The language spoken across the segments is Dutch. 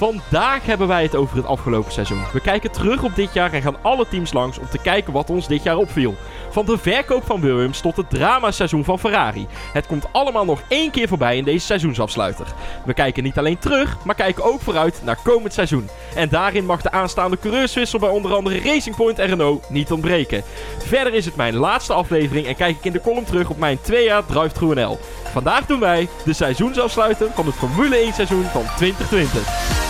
Vandaag hebben wij het over het afgelopen seizoen. We kijken terug op dit jaar en gaan alle teams langs om te kijken wat ons dit jaar opviel. Van de verkoop van Williams tot het dramaseizoen van Ferrari. Het komt allemaal nog één keer voorbij in deze seizoensafsluiter. We kijken niet alleen terug, maar kijken ook vooruit naar komend seizoen. En daarin mag de aanstaande coureurswissel bij onder andere Racing Point en Renault niet ontbreken. Verder is het mijn laatste aflevering en kijk ik in de column terug op mijn twee jaar Drive NL. Vandaag doen wij de seizoensafsluiter van het Formule 1 seizoen van 2020.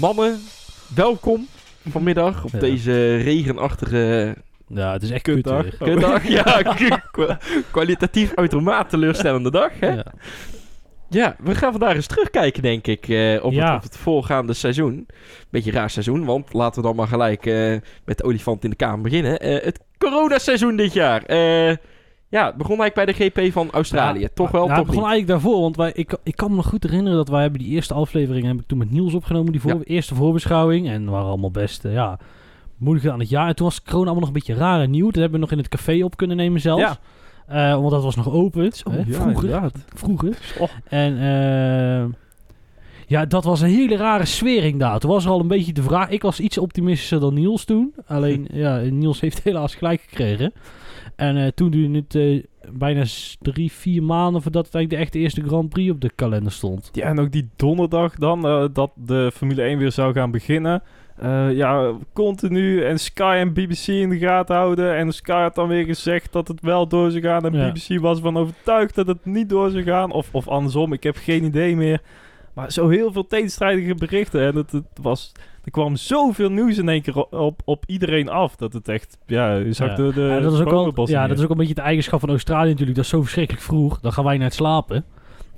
Mannen, welkom vanmiddag op Ja. deze regenachtige Ja, het is echt Kutdag. kut. kutdag. ja, kwa- kwalitatief uitermate teleurstellende dag. Hè? Ja. Ja, we gaan vandaag eens terugkijken, denk ik, eh, op, Ja. het, op het voorgaande seizoen. Beetje raar seizoen, want laten we dan maar gelijk eh, met de olifant in de kamer beginnen. Eh, het coronaseizoen dit jaar. Eh, ja, het begon eigenlijk bij de GP van Australië. Ja, toch wel, nou, toch het begon niet? eigenlijk daarvoor, want wij, ik, ik kan me nog goed herinneren dat wij hebben die eerste aflevering heb ik toen met Niels opgenomen, die voor, Ja. eerste voorbeschouwing. En we waren allemaal best, eh, ja, moeilijk aan het jaar. En toen was corona allemaal nog een beetje raar en nieuw. Dat hebben we nog in het café op kunnen nemen zelfs. Ja. Eh, want dat was nog open. Zo, hè, ja, vroeger. inderdaad. vroeger. Oh. En eh, ja, dat was een hele rare sfering daar. Toen was er al een beetje de vraag. Ik was iets optimistischer dan Niels toen. Alleen, ja, Niels heeft helaas gelijk gekregen. En eh, toen duurde het eh, bijna drie, vier maanden voordat het eigenlijk de echte eerste Grand Prix op de kalender stond. Ja, en ook die donderdag dan, eh, dat de Formule 1 weer zou gaan beginnen. Ja, continu en Sky en BBC in de gaten houden. En Sky had dan weer gezegd dat het wel door zou gaan. En Ja. BBC was van overtuigd dat het niet door zou gaan. Of, of andersom, ik heb geen idee meer. Maar zo heel veel tegenstrijdige berichten. En het, het was, er kwam zoveel nieuws in één keer op, op, op iedereen af. Dat het echt, ja, je zag Ja. de, de ja, dat is ook bomenbossen ja, dat is ook een beetje de eigenschap van Australië natuurlijk. Dat is zo verschrikkelijk vroeg. Dan gaan wij naar het slapen.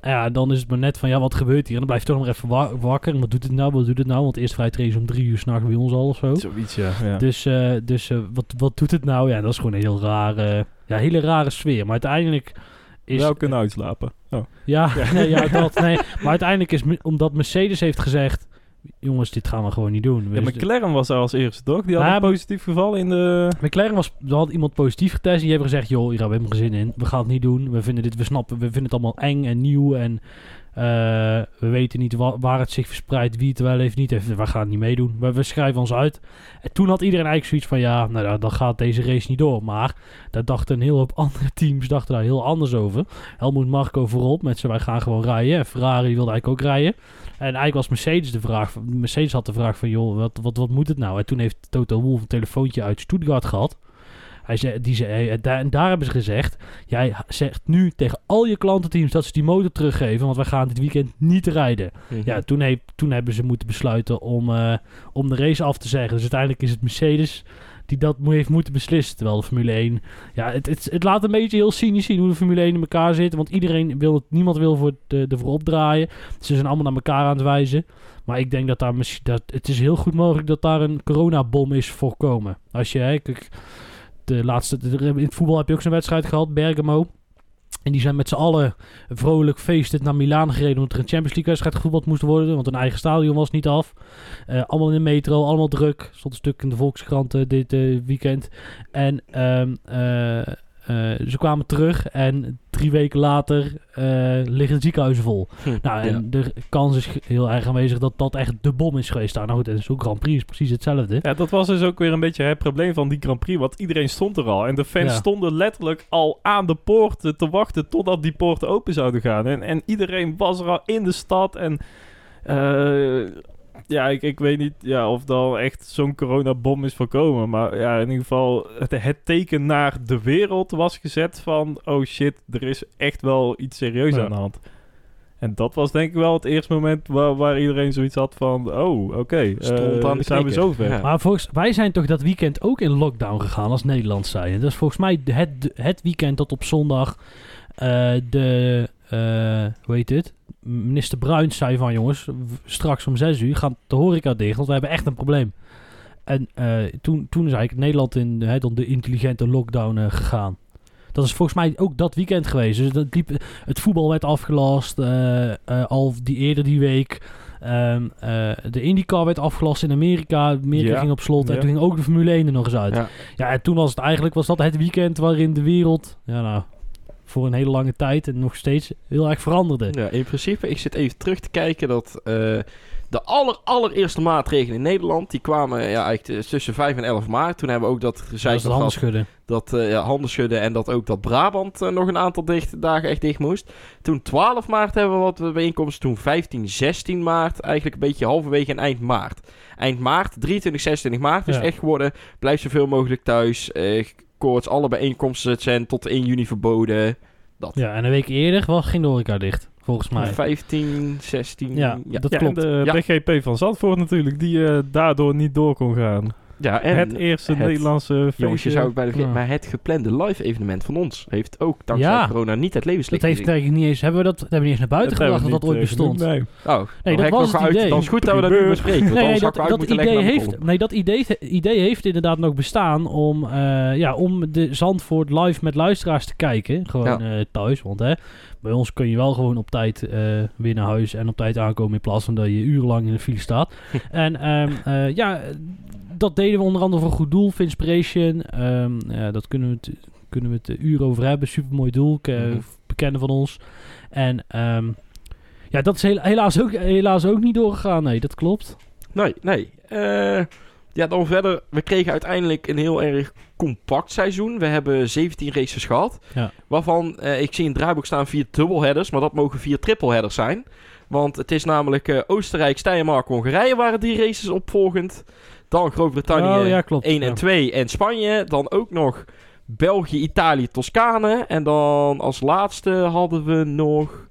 En ja, dan is het maar net van, ja, wat gebeurt hier? En dan blijf je toch nog even wa- wakker. En wat doet het nou? Wat doet het nou? Want eerst vrij trainen ze om drie uur s'nachts bij ons al of zo. Zoiets, ja. ja. Dus, eh, dus eh, wat, wat doet het nou? Ja, dat is gewoon een heel rare, ja, hele rare sfeer. Maar uiteindelijk is... Wel kunnen uitslapen. Oh. Ja, nee, ja, dat, nee. Maar uiteindelijk is, omdat Mercedes heeft gezegd... Jongens, dit gaan we gewoon niet doen. Ja, McLaren was er als eerste, toch? Die had een positief geval in de... McLaren was, er had iemand positief getest en die hebben gezegd, joh, hier hebben we helemaal geen zin in. We gaan het niet doen. We vinden dit, we snappen, we vinden het allemaal eng en nieuw en eh, we weten niet wa- waar het zich verspreidt, wie het wel heeft, niet heeft. We gaan het niet meedoen. We, we schrijven ons uit. En toen had iedereen eigenlijk zoiets van, ja, nou dan- dan gaat deze race niet door. Maar daar dachten een heel hoop andere teams dachten daar heel anders over. Helmoet Marco voorop met ze, wij gaan gewoon rijden. En Ferrari wilde eigenlijk ook rijden. En eigenlijk was Mercedes de vraag, Mercedes had de vraag van, joh, wat, wat, wat moet het nou? En toen heeft Toto Wolff een telefoontje uit Stuttgart gehad. Hij zei, die zei, eh, daar, en daar hebben ze gezegd, jij zegt nu tegen al je klantenteams dat ze die motor teruggeven, want wij gaan dit weekend niet rijden. Mhm. Ja, toen, heeft, toen hebben ze moeten besluiten om, eh, om de race af te zeggen. Dus uiteindelijk is het Mercedes die dat heeft moeten beslissen. Terwijl de Formule 1... Ja, het, het, laat een beetje heel cynisch zien hoe de Formule 1 in elkaar zit. Want iedereen wil het, niemand wil voor de, ervoor opdraaien. Ze zijn allemaal naar elkaar aan het wijzen. Maar ik denk dat daar misschien... Dat, het is heel goed mogelijk dat daar een coronabom is voorkomen. Als je... Hè, de laatste, in het voetbal heb je ook zo'n wedstrijd gehad, Bergamo. En die zijn met z'n allen vrolijk feestend naar Milaan gereden... omdat er een Champions League wedstrijd gevoetbald moest worden. Want hun eigen stadion was niet af. Eh, allemaal in de metro, allemaal druk. Stond een stuk in de Volkskrant eh, dit eh, weekend. En eh, ze kwamen terug en drie weken later eh, liggen de ziekenhuizen vol. Hm, Nou, en ja. de kans is heel erg aanwezig dat dat echt de bom is geweest daar. Nou goed, en zo'n Grand Prix is precies hetzelfde. Ja, dat was dus ook weer een beetje het probleem van die Grand Prix. Want iedereen stond er al. En de fans Ja. stonden letterlijk al aan de poorten te wachten totdat die poorten open zouden gaan. En, en iedereen was er al in de stad. En eh, ja, ik, ik weet niet ja, of dan echt zo'n coronabom is voorkomen. Maar ja, in ieder geval het, het teken naar de wereld was gezet van... Oh shit, er is echt wel iets serieus Ja. aan de hand. En dat was denk ik wel het eerste moment waar, waar iedereen zoiets had van... Oh, oké, eh, Stond aan de zijn we zover. Ja. Maar volgens, wij zijn toch dat weekend ook in lockdown gegaan als Nederland zijn. Dat is volgens mij het, het weekend dat op zondag eh, de, eh, hoe heet het? Minister Bruins zei van jongens, straks om 6 uur gaat de horeca dicht, want we hebben echt een probleem. En eh, toen, toen is eigenlijk Nederland in hè, dan de intelligente lockdown eh, gegaan. Dat is volgens mij ook dat weekend geweest. Dus dat liep, het voetbal werd afgelast, eh, al die eerder die week. Ehm, eh, de IndyCar werd afgelast in Amerika. Amerika Ja. ging op slot. En Ja. toen ging ook de Formule 1 er nog eens uit. Ja. Ja. en toen was het eigenlijk was dat het weekend waarin de wereld... Ja, nou, voor een hele lange tijd en nog steeds heel erg veranderde. Ja, in principe, ik zit even terug te kijken dat eh, de aller, allereerste maatregelen in Nederland, die kwamen ja, eigenlijk tussen 5 en 11 maart. Toen hebben we ook dat Dat gezegd schudden. dat eh, ja, handen schudden en dat ook dat Brabant eh, nog een aantal dicht, dagen echt dicht moest. Toen 12 maart hebben we wat bijeenkomsten. Toen 15, 16 maart, eigenlijk een beetje halverwege en eind maart. Eind maart, 23, 26 maart is Ja. echt geworden, blijf zoveel mogelijk thuis. Koorts, alle bijeenkomsten zijn tot 1 juni verboden. Ja, en een week eerder was, ging de horeca dicht, volgens mij. 15, 16, Ja, ja. dat ja, klopt. en de Ja. BGP van Zandvoort natuurlijk, die eh, daardoor niet door kon gaan. Ja, en het eerste het- Nederlandse feestje. jongens, je zou het bijna vergeten, Ja. maar het geplande live evenement van ons heeft ook dankzij Ja. corona niet het Dat levenslicht heeft gezien. eigenlijk niet eens... Hebben we dat, dat hebben we niet eens naar buiten Dat gebracht dat dat ooit bestond? Oh, nee. Nee, dan dat was het uit- idee. Dan is goed dat we dat nu bespreken, want Nee, dat, dat, idee heeft, nee, dat idee, idee heeft inderdaad nog bestaan om, eh, ja, om de Zandvoort live met luisteraars te kijken. Gewoon eh, thuis. Want hè, bij ons kun je wel gewoon op tijd eh, weer naar huis en op tijd aankomen in plaats van dat je urenlang in de file staat. en ehm, eh, ja, dat deden we onder andere voor goed doel, Inspiration. Ehm, ja, dat kunnen we het, kunnen we het eh, uur over hebben. Supermooi doel, bekende van ons. En ehm, ja, dat is hela- helaas, ook, helaas ook niet doorgegaan. Nee, dat klopt. Nee, nee. Eh, ja, dan verder. We kregen uiteindelijk een heel erg compact seizoen. We hebben 17 races gehad. Ja. Waarvan, eh, ik zie in het draaiboek staan vier dubbelheaders. Maar dat mogen vier tripleheaders zijn. Want het is namelijk eh, Oostenrijk, Steiermark, Hongarije waren die races opvolgend. Dan Groot-Brittannië Oh, ja, klopt. 1 Ja. en 2 en Spanje. Dan ook nog België, Italië, Toscane. En dan als laatste hadden we nog...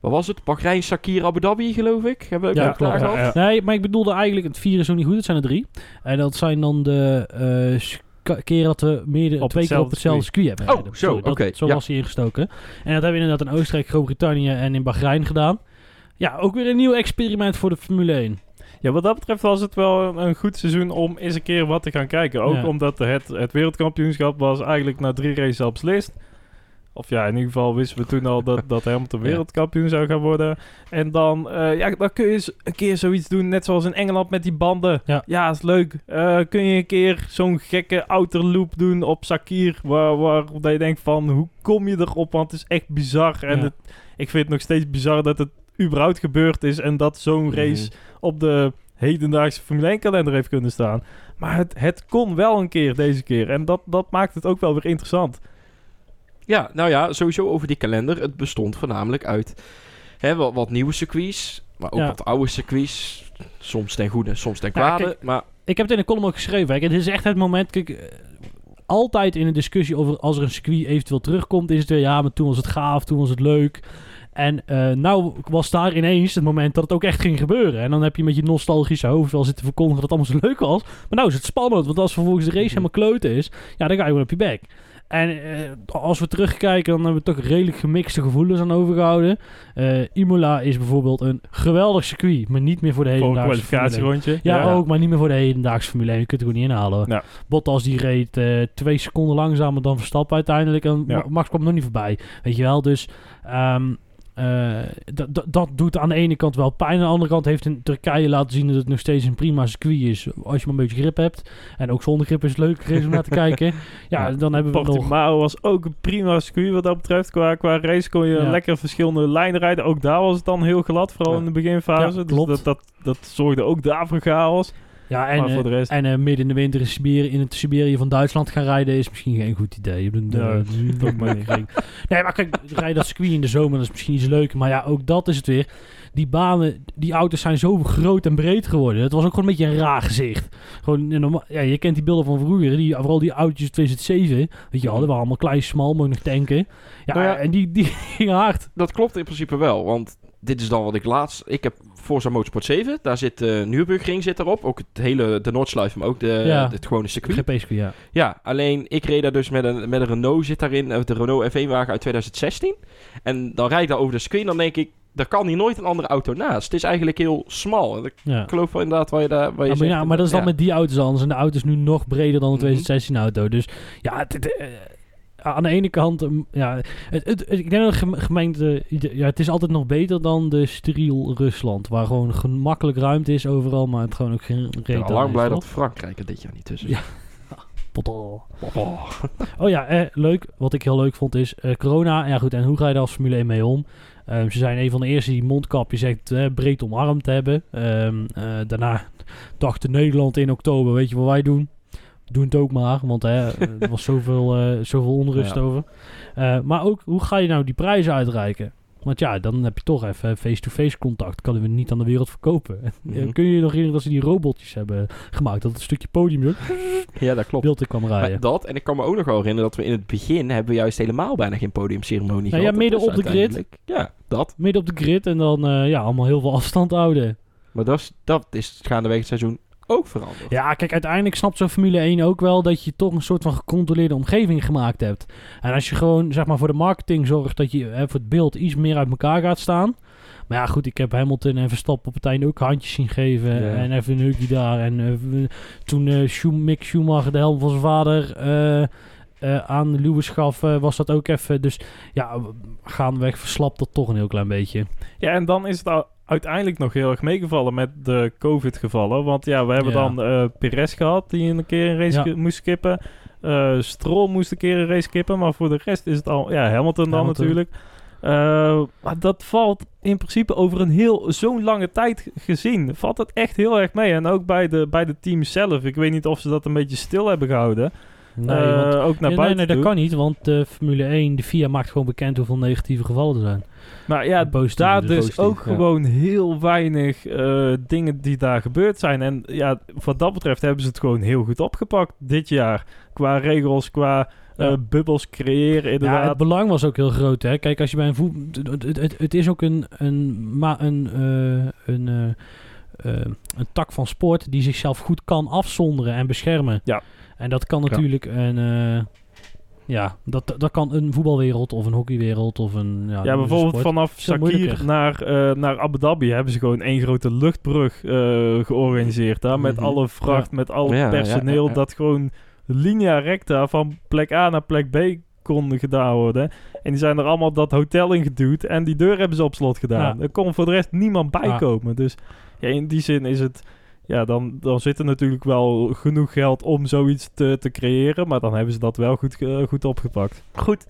Wat was het? Bahrein, Sakir, Abu Dhabi, geloof ik. Hebben we ook Ja, klopt. gehad? Ja, ja. Nee, maar ik bedoelde eigenlijk, het vier is ook niet goed, het zijn er drie. En dat zijn dan de eh, sk- keren dat we meer Op twee keer op hetzelfde circuit hebben. Oh, gereden. zo, oké, Zo ja. was hij ingestoken. En dat hebben we inderdaad in Oostenrijk, Groot-Brittannië en in Bahrein gedaan. Ja, ook weer een nieuw experiment voor de Formule 1. Ja, wat dat betreft was het wel een, een goed seizoen om eens een keer wat te gaan kijken. Ook Ja. omdat het, het wereldkampioenschap was eigenlijk na drie races al beslist. Of ja, in ieder geval wisten we toen al dat, dat Hamilton Ja. wereldkampioen zou gaan worden. En dan, eh, ja, dan kun je eens een keer zoiets doen, net zoals in Engeland met die banden. Ja. is leuk. Eh, kun je een keer zo'n gekke outer loop doen op Sakir, waar, waar dat je denkt van, hoe kom je erop? Want het is echt bizar. En Ja. het, ik vind het nog steeds bizar dat het überhaupt gebeurd is en dat zo'n race op de hedendaagse Formule 1 kalender heeft kunnen staan. Maar het, het kon wel een keer deze keer. En dat, dat maakt het ook wel weer interessant. Ja, nou ja, sowieso over die kalender. Het bestond voornamelijk uit hè, wat, wat nieuwe circuits, maar ook Ja. wat oude circuits. Soms ten goede, soms ten kwade. kijk, maar Ik heb het in de column ook geschreven. Kijk, het is echt het moment. Kijk, eh, altijd in een discussie over als er een circuit eventueel terugkomt, is het weer ja, maar toen was het gaaf, toen was het leuk. En eh, nou was daar ineens het moment dat het ook echt ging gebeuren. En dan heb je met je nostalgische hoofd wel zitten verkondigen dat het allemaal zo leuk was. Maar nou is het spannend, want als vervolgens de race Mhm. helemaal kloten is, ja, dan ga je gewoon op je bek. En eh, als we terugkijken, dan hebben we toch redelijk gemixte gevoelens aan overgehouden. Eh, Imola is bijvoorbeeld een geweldig circuit, maar niet meer voor de Voor een hedendaagse Formule 1. kwalificatierondje. Ja, ook, maar niet meer voor de hedendaagse Formule 1. Je kunt het gewoon niet inhalen. Ja. Bottas die reed twee seconden langzamer dan Verstappen uiteindelijk. En Ja. Max kwam nog niet voorbij. Weet je wel, dus... ehm, eh, dat- doet aan de ene kant wel pijn. Aan de andere kant heeft in Turkije laten zien dat het nog steeds een prima circuit is. Als je maar een beetje grip hebt. En ook zonder grip is het leuk race om naar te kijken. Ja, Ja, dan hebben we nog... Portimao was ook een prima circuit wat dat betreft. Qua, qua race kon je Ja. lekker verschillende lijnen rijden. Ook daar was het dan heel glad, vooral Ja. in de beginfase. Dus dat, dat, dat zorgde ook daar voor chaos. Ja, en, maar voor eh, de rest... en eh, midden in de winter in, Siberië, in het Siberië van Duitsland gaan rijden is misschien geen goed idee. Nee, eh, maar niet. Nee, maar kijk, rij dat circuit in de zomer, dat is misschien iets leuker. Maar ja, ook dat is het weer. Die banen, die auto's zijn zo groot en breed geworden. Het was ook gewoon een beetje een raar gezicht. Gewoon, norma- ja, je kent die beelden van vroeger. Die, vooral die autootjes 2007. Weet je die waren allemaal klein, smal, mocht nog tanken. Ja, Nou ja. en die, die gingen hard. dat klopt in principe wel. Want dit is dan wat ik laatst... Ik heb Forza Motorsport 7. Daar zit de Nürburgring zit erop. Ook het hele, de Noordsluif, maar ook de, Ja. het gewone circuit. GP ja. Ja, alleen ik reed daar dus met een, met een Renault zit daarin. De Renault F1-wagen uit 2016. En dan rijd ik daar over de screen. Dan denk ik, daar kan hier nooit een andere auto naast. Het is eigenlijk heel smal. Ik ja. geloof wel inderdaad waar je daar... Waar je Ja, maar, zegt, ja, maar dat is dan met die auto's anders. En de auto is nu nog breder dan de Mhm. 2016 auto. Dus ja, het, het, eh, aan de ene kant... um, ja, het, het, ik denk dat de gem- gemeente... Ja, het is altijd nog beter dan de steriel Rusland. Waar gewoon gemakkelijk ruimte is overal. Maar het gewoon ook geen Ik reet ben al lang blij dat Frankrijk er dit jaar niet tussen Ja. Oh ja, eh, leuk. Wat ik heel leuk vond is eh, corona. Ja goed, en hoe ga je daar als Formule 1 mee om? Ehm, ze zijn een van de eerste die mondkapjes echt eh, breed omarmd hebben. Ehm, eh, daarna dacht Nederland in oktober, weet je wat wij doen? Doen het ook maar, want hè, er was zoveel, eh, zoveel onrust Ja. over. Eh, maar ook, hoe ga je nou die prijzen uitreiken? Want ja, dan heb je toch even face-to-face contact. Kan we niet aan de wereld verkopen. Mhm. Eh, Kun je je nog herinneren dat ze die robotjes hebben gemaakt? Dat het stukje podium zo Ja, dat klopt. beeld in kwam rijden. Maar dat, en ik kan me ook nog wel herinneren dat we in het begin hebben we juist helemaal bijna geen podiumceremonie Nou ja, gehad. midden Dat was op de grid. Ja, dat. midden op de grid en dan ja, allemaal heel veel afstand houden. Maar dat is, dat is gaandeweg het seizoen ook veranderd. Ja, kijk, uiteindelijk snapt zo'n Formule 1 ook wel dat je toch een soort van gecontroleerde omgeving gemaakt hebt. En als je gewoon, zeg maar, voor de marketing zorgt dat je hè, voor het beeld iets meer uit elkaar gaat staan. Maar ja, goed, ik heb Hamilton en Verstappen op het einde ook handjes zien geven. Ja. En even een huggie daar. En eh, toen Schum- Mick Schumacher de helm van zijn vader eh, eh, aan Lewis gaf, was dat ook even. Dus ja, gaandeweg verslapt dat toch een heel klein beetje. Ja, en dan is het u- uiteindelijk nog heel erg meegevallen met de COVID-gevallen. Want ja, we hebben Ja. dan eh Perez gehad, die een keer een race Ja. moest skippen. Eh Stroll moest een keer een race skippen. Maar voor de rest is het al... Ja, Hamilton dan Hamilton. natuurlijk. Eh, maar dat valt in principe over een heel zo'n lange tijd gezien. Valt het echt heel erg mee. En ook bij de, bij de teams zelf. Ik weet niet of ze dat een beetje stil hebben gehouden. Nee, want- ook naar Ja, nee, buiten nee, dat kan niet, want de Formule 1, de FIA maakt gewoon bekend hoeveel negatieve gevallen er zijn. Maar ja, Positief, daar dus ook ja. gewoon heel weinig eh, dingen die daar gebeurd zijn. En ja, wat dat betreft hebben ze het gewoon heel goed opgepakt dit jaar. Qua regels, qua eh, Ja. bubbels creëren Ja, inderdaad. het belang was ook heel groot. Hè? Kijk, als je bij een voet... Het, het, het, het is ook een, een, ma, een, eh, een, een tak van sport die zichzelf goed kan afzonderen en beschermen. Ja. En dat kan Ja. natuurlijk een... ja, dat, dat kan een voetbalwereld of een hockeywereld of een... Ja, ja, bijvoorbeeld sport. vanaf Sakir naar, eh, naar Abu Dhabi hebben ze gewoon één grote luchtbrug eh, georganiseerd. Daar, met Mhm. alle vracht, met al Ja, ja, personeel. ja, ja. Dat gewoon linea recta van plek A naar plek B kon gedaan worden. En die zijn er allemaal dat hotel in geduwd. En die deur hebben ze op slot gedaan. Ja. Er kon voor de rest niemand bij Ja. komen. Dus ja, in die zin is het... Ja, dan, dan zit er natuurlijk wel genoeg geld om zoiets te, te creëren. Maar dan hebben ze dat wel goed, eh, goed opgepakt. Goed,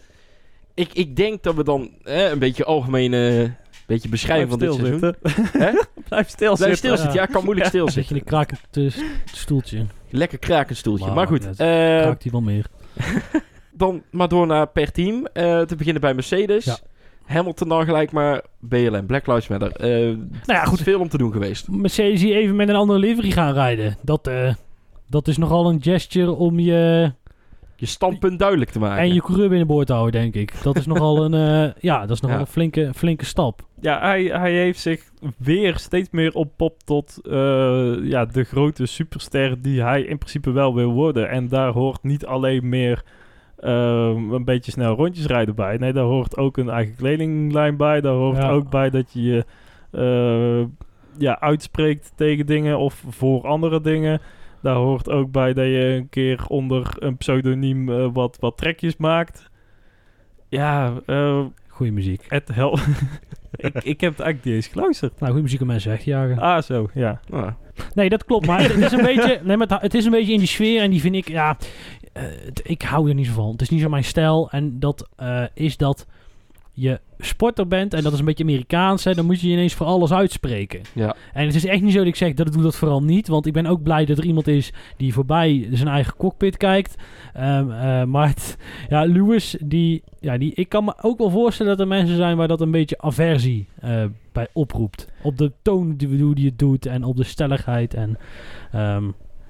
ik, ik denk dat we dan eh, een beetje algemeen eh beetje beschrijven van dit seizoen. Blijf stilzitten. Blijf stilzitten, ja, kan moeilijk Zit je in stilzitten. een krakend eh, st- stoeltje. Lekker krakend stoeltje. Maar Maar goed, eh, Kraakt hij wel meer. dan maar door naar per team. Eh, te beginnen bij Mercedes. Hamilton dan gelijk maar BLM, Black Lives Matter. Eh Nou ja, goed, goed. veel om te doen geweest. Mercedes die even met een andere livery gaan rijden. Dat, eh, dat is nogal een gesture om je... Je standpunt duidelijk te maken. En je coureur binnenboord te houden, denk ik. Dat is nogal een, eh, ja, dat is nogal Ja. een flinke, flinke stap. Ja, hij, hij heeft zich weer steeds meer op tot eh, ja, de grote superster die hij in principe wel wil worden. En daar hoort niet alleen meer ehm, een beetje snel rondjes rijden bij. Nee, daar hoort ook een eigen kledinglijn bij. Daar hoort Ja. ook bij dat je je eh, ja, uitspreekt tegen dingen of voor andere dingen. Daar hoort ook bij dat je een keer onder een pseudoniem eh, wat, wat trekjes maakt. Ja, eh, Goeie muziek. het hel. ik, ik heb het eigenlijk niet eens geluisterd. Nou, goede muziek om mensen wegjagen. Ah, zo, ja. Ah, Nee, dat klopt. Maar het is een beetje, nee, maar het, het is een beetje in die sfeer. En die vind ik, ja, ik hou er niet zo van. Het is niet zo mijn stijl. En dat eh, is dat je sporter bent. En dat is een beetje Amerikaans. Hè, dan moet je je ineens voor alles uitspreken. ja. En het is echt niet zo dat ik zeg dat ik doe dat vooral niet. Want ik ben ook blij dat er iemand is die voorbij zijn eigen cockpit kijkt. Ehm, eh, maar het- ja, Lewis, die, ja, die, ik kan me ook wel voorstellen dat er mensen zijn waar dat een beetje aversie eh, bij oproept. Op de toon die, hoe die het doet en op de stelligheid. En, ehm,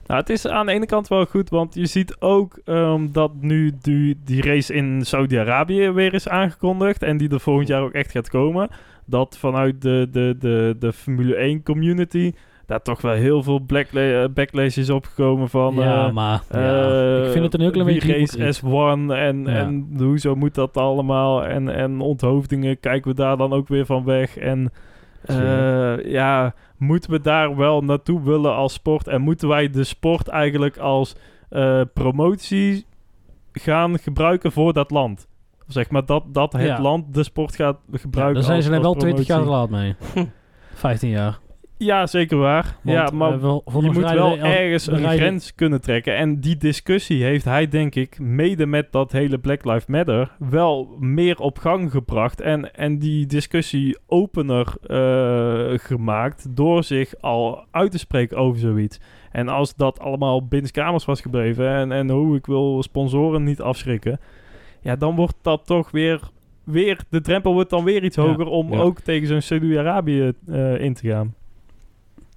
Nou, het is aan de ene kant wel goed, want je ziet ook ehm, dat nu die, die race in Saudi-Arabië weer is aangekondigd en die er volgend jaar ook echt gaat komen. Dat vanuit de, de, de, de Formule 1 community daar toch wel heel veel eh, backlash is opgekomen van... ja, eh, maar ja, eh, ik vind het een heel klein beetje race hypocriet. S1 en, Ja. en hoezo moet dat allemaal en, en onthoofdingen kijken we daar dan ook weer van weg en eh, ja, moeten we daar wel naartoe willen als sport en moeten wij de sport eigenlijk als eh, promotie gaan gebruiken voor dat land? Of zeg maar dat, dat het Ja. land de sport gaat Ja, gebruiken daar zijn ze er wel 20 jaar laat mee. 15 jaar. Ja, zeker waar. Want, ja, maar eh, je moet wel ergens een rijden- grens kunnen trekken. En die discussie heeft hij, denk ik, mede met dat hele Black Lives Matter wel meer op gang gebracht. En, en die discussie opener eh, gemaakt door zich al uit te spreken over zoiets. En als dat allemaal binnen kamers was gebleven en, en hoe ik wil sponsoren niet afschrikken. Ja, dan wordt dat toch weer, weer de drempel wordt dan weer iets Ja, hoger om ja. ook tegen zo'n Saudi-Arabië eh, in te gaan.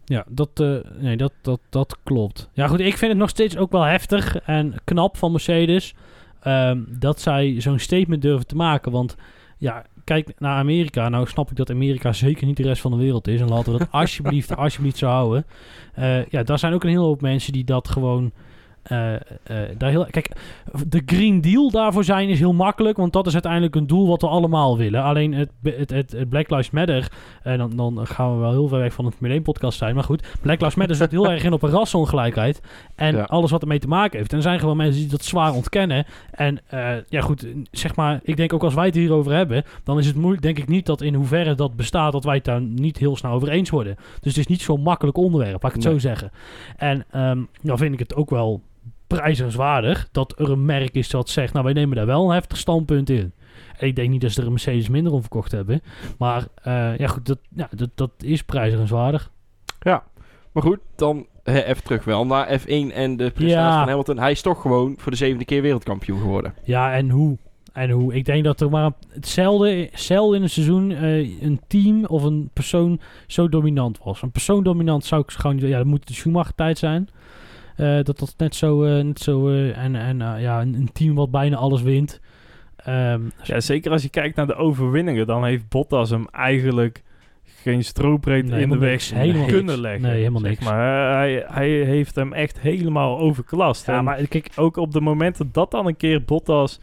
Ja, dat, eh, nee, dat, dat, dat klopt. Ja, goed, ik vind het nog steeds ook wel heftig en knap van Mercedes ehm, dat zij zo'n statement durven te maken. Want ja, kijk naar Amerika. Nou snap ik dat Amerika zeker niet de rest van de wereld is. En laten we dat alsjeblieft, alsjeblieft zo houden. Eh, ja, daar zijn ook een hele hoop mensen die dat gewoon... eh, eh, daar heel, kijk, de Green Deal daarvoor zijn is heel makkelijk, want dat is uiteindelijk een doel wat we allemaal willen. Alleen het, het, het, het Black Lives Matter, en dan, dan gaan we wel heel ver weg van het Formule 1 podcast zijn, maar goed, Black Lives Matter zit heel erg in op een rassenongelijkheid en Ja. alles wat ermee te maken heeft. En er zijn gewoon mensen die dat zwaar ontkennen. En eh, ja goed, zeg maar, ik denk ook als wij het hierover hebben, dan is het moeilijk, denk ik niet dat in hoeverre dat bestaat, dat wij het daar niet heel snel over eens worden. Dus het is niet zo'n makkelijk onderwerp, laat ik het Nee. zo zeggen. En ehm, dan vind ik het ook wel prijzenswaardig dat er een merk is dat zegt, nou wij nemen daar wel een heftig standpunt in. En ik denk niet dat ze er een Mercedes minder om verkocht hebben. Maar eh, ja goed, dat, ja, dat, dat is prijzenswaardig. Ja, maar goed, dan even terug wel naar F1 en de prestatie Ja. van Hamilton. Hij is toch gewoon voor de zevende keer wereldkampioen geworden. Ja, en hoe? En hoe? Ik denk dat er maar hetzelfde, zelden in een seizoen eh, een team of een persoon zo dominant was. Een persoon dominant zou ik gewoon... Ja, dat moet de Schumacher tijd zijn. Eh, dat dat net zo... eh, net zo eh, en en ja, een, een team wat bijna alles wint. Ehm, Ja, zeker als je kijkt naar de overwinningen, dan heeft Bottas hem eigenlijk geen strobreed Nee, in de weg helemaal kunnen niks. leggen. Nee, helemaal niks. Maar hij, hij heeft hem echt helemaal overklast. ja, En maar kijk... ook op de momenten dat dan een keer Bottas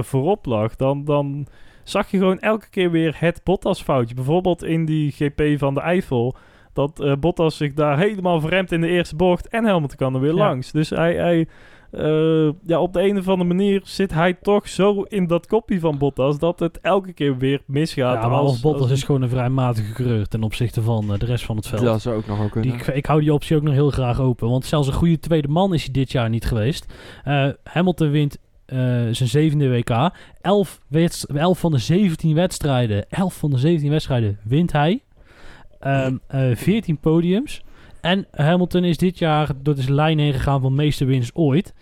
voorop lag, dan, dan zag je gewoon elke keer weer het Bottas foutje. Bijvoorbeeld in die GP van de Eifel. Dat eh, Bottas zich daar helemaal verremt in de eerste bocht en Helmut kan er weer Ja. langs. Dus hij, hij eh, ja, op de een of andere manier zit hij toch zo in dat kopje van Bottas dat het elke keer weer misgaat. Ja, maar als- als Bottas als- is gewoon een vrij matige coureur ten opzichte van eh, de rest van het veld. Dat zou ook nog wel kunnen. Die, ik, ik hou die optie ook nog heel graag open. Want zelfs een goede tweede man is hij dit jaar niet geweest. Eh, Hamilton wint eh, zijn zevende WK. 11, wedst- 11 van de 17 wedstrijden. 11 van de 17 wedstrijden wint hij. Ehm, eh, 14 podiums. En Hamilton is dit jaar door de lijn heen gegaan van meeste winst ooit.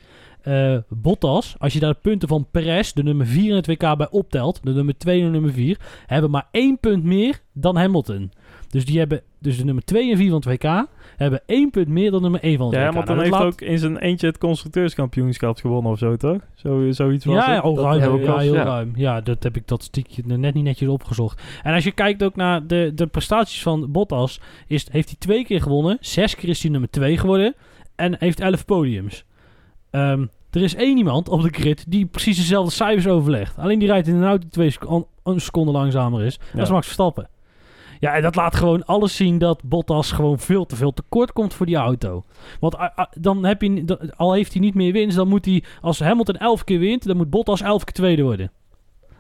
Eh, Bottas, als je daar de punten van Perez, de nummer 4 in het WK, bij optelt, de nummer 2 en nummer 4, hebben maar één punt meer dan Hamilton. Dus die hebben, dus de nummer 2 en 4 van het WK, hebben één punt meer dan nummer 1 van het Ja, WK. Hamilton Nou, heeft laat- ook in zijn eentje het constructeurskampioenschap gewonnen of zo, toch? Zo, zoiets was Ja, het. oh, ruim, ja, heel ja. ruim. Ja, dat heb ik dat stiekje net niet netjes opgezocht. En als je kijkt ook naar de, de prestaties van Bottas, is, heeft hij twee keer gewonnen. Zes keer is hij nummer 2 geworden. En heeft 11 podiums. Ehm, er is één iemand op de grid die precies dezelfde cijfers overlegt. Alleen die rijdt in een auto die twee sec- een seconde langzamer is. Dat is. Max Verstappen. Ja, en dat laat gewoon alles zien dat Bottas gewoon veel te veel tekort komt voor die auto. Want dan heb je, dan- al heeft hij niet meer winst, dan moet hij, als Hamilton 11 keer wint, dan moet Bottas 11 keer tweede worden.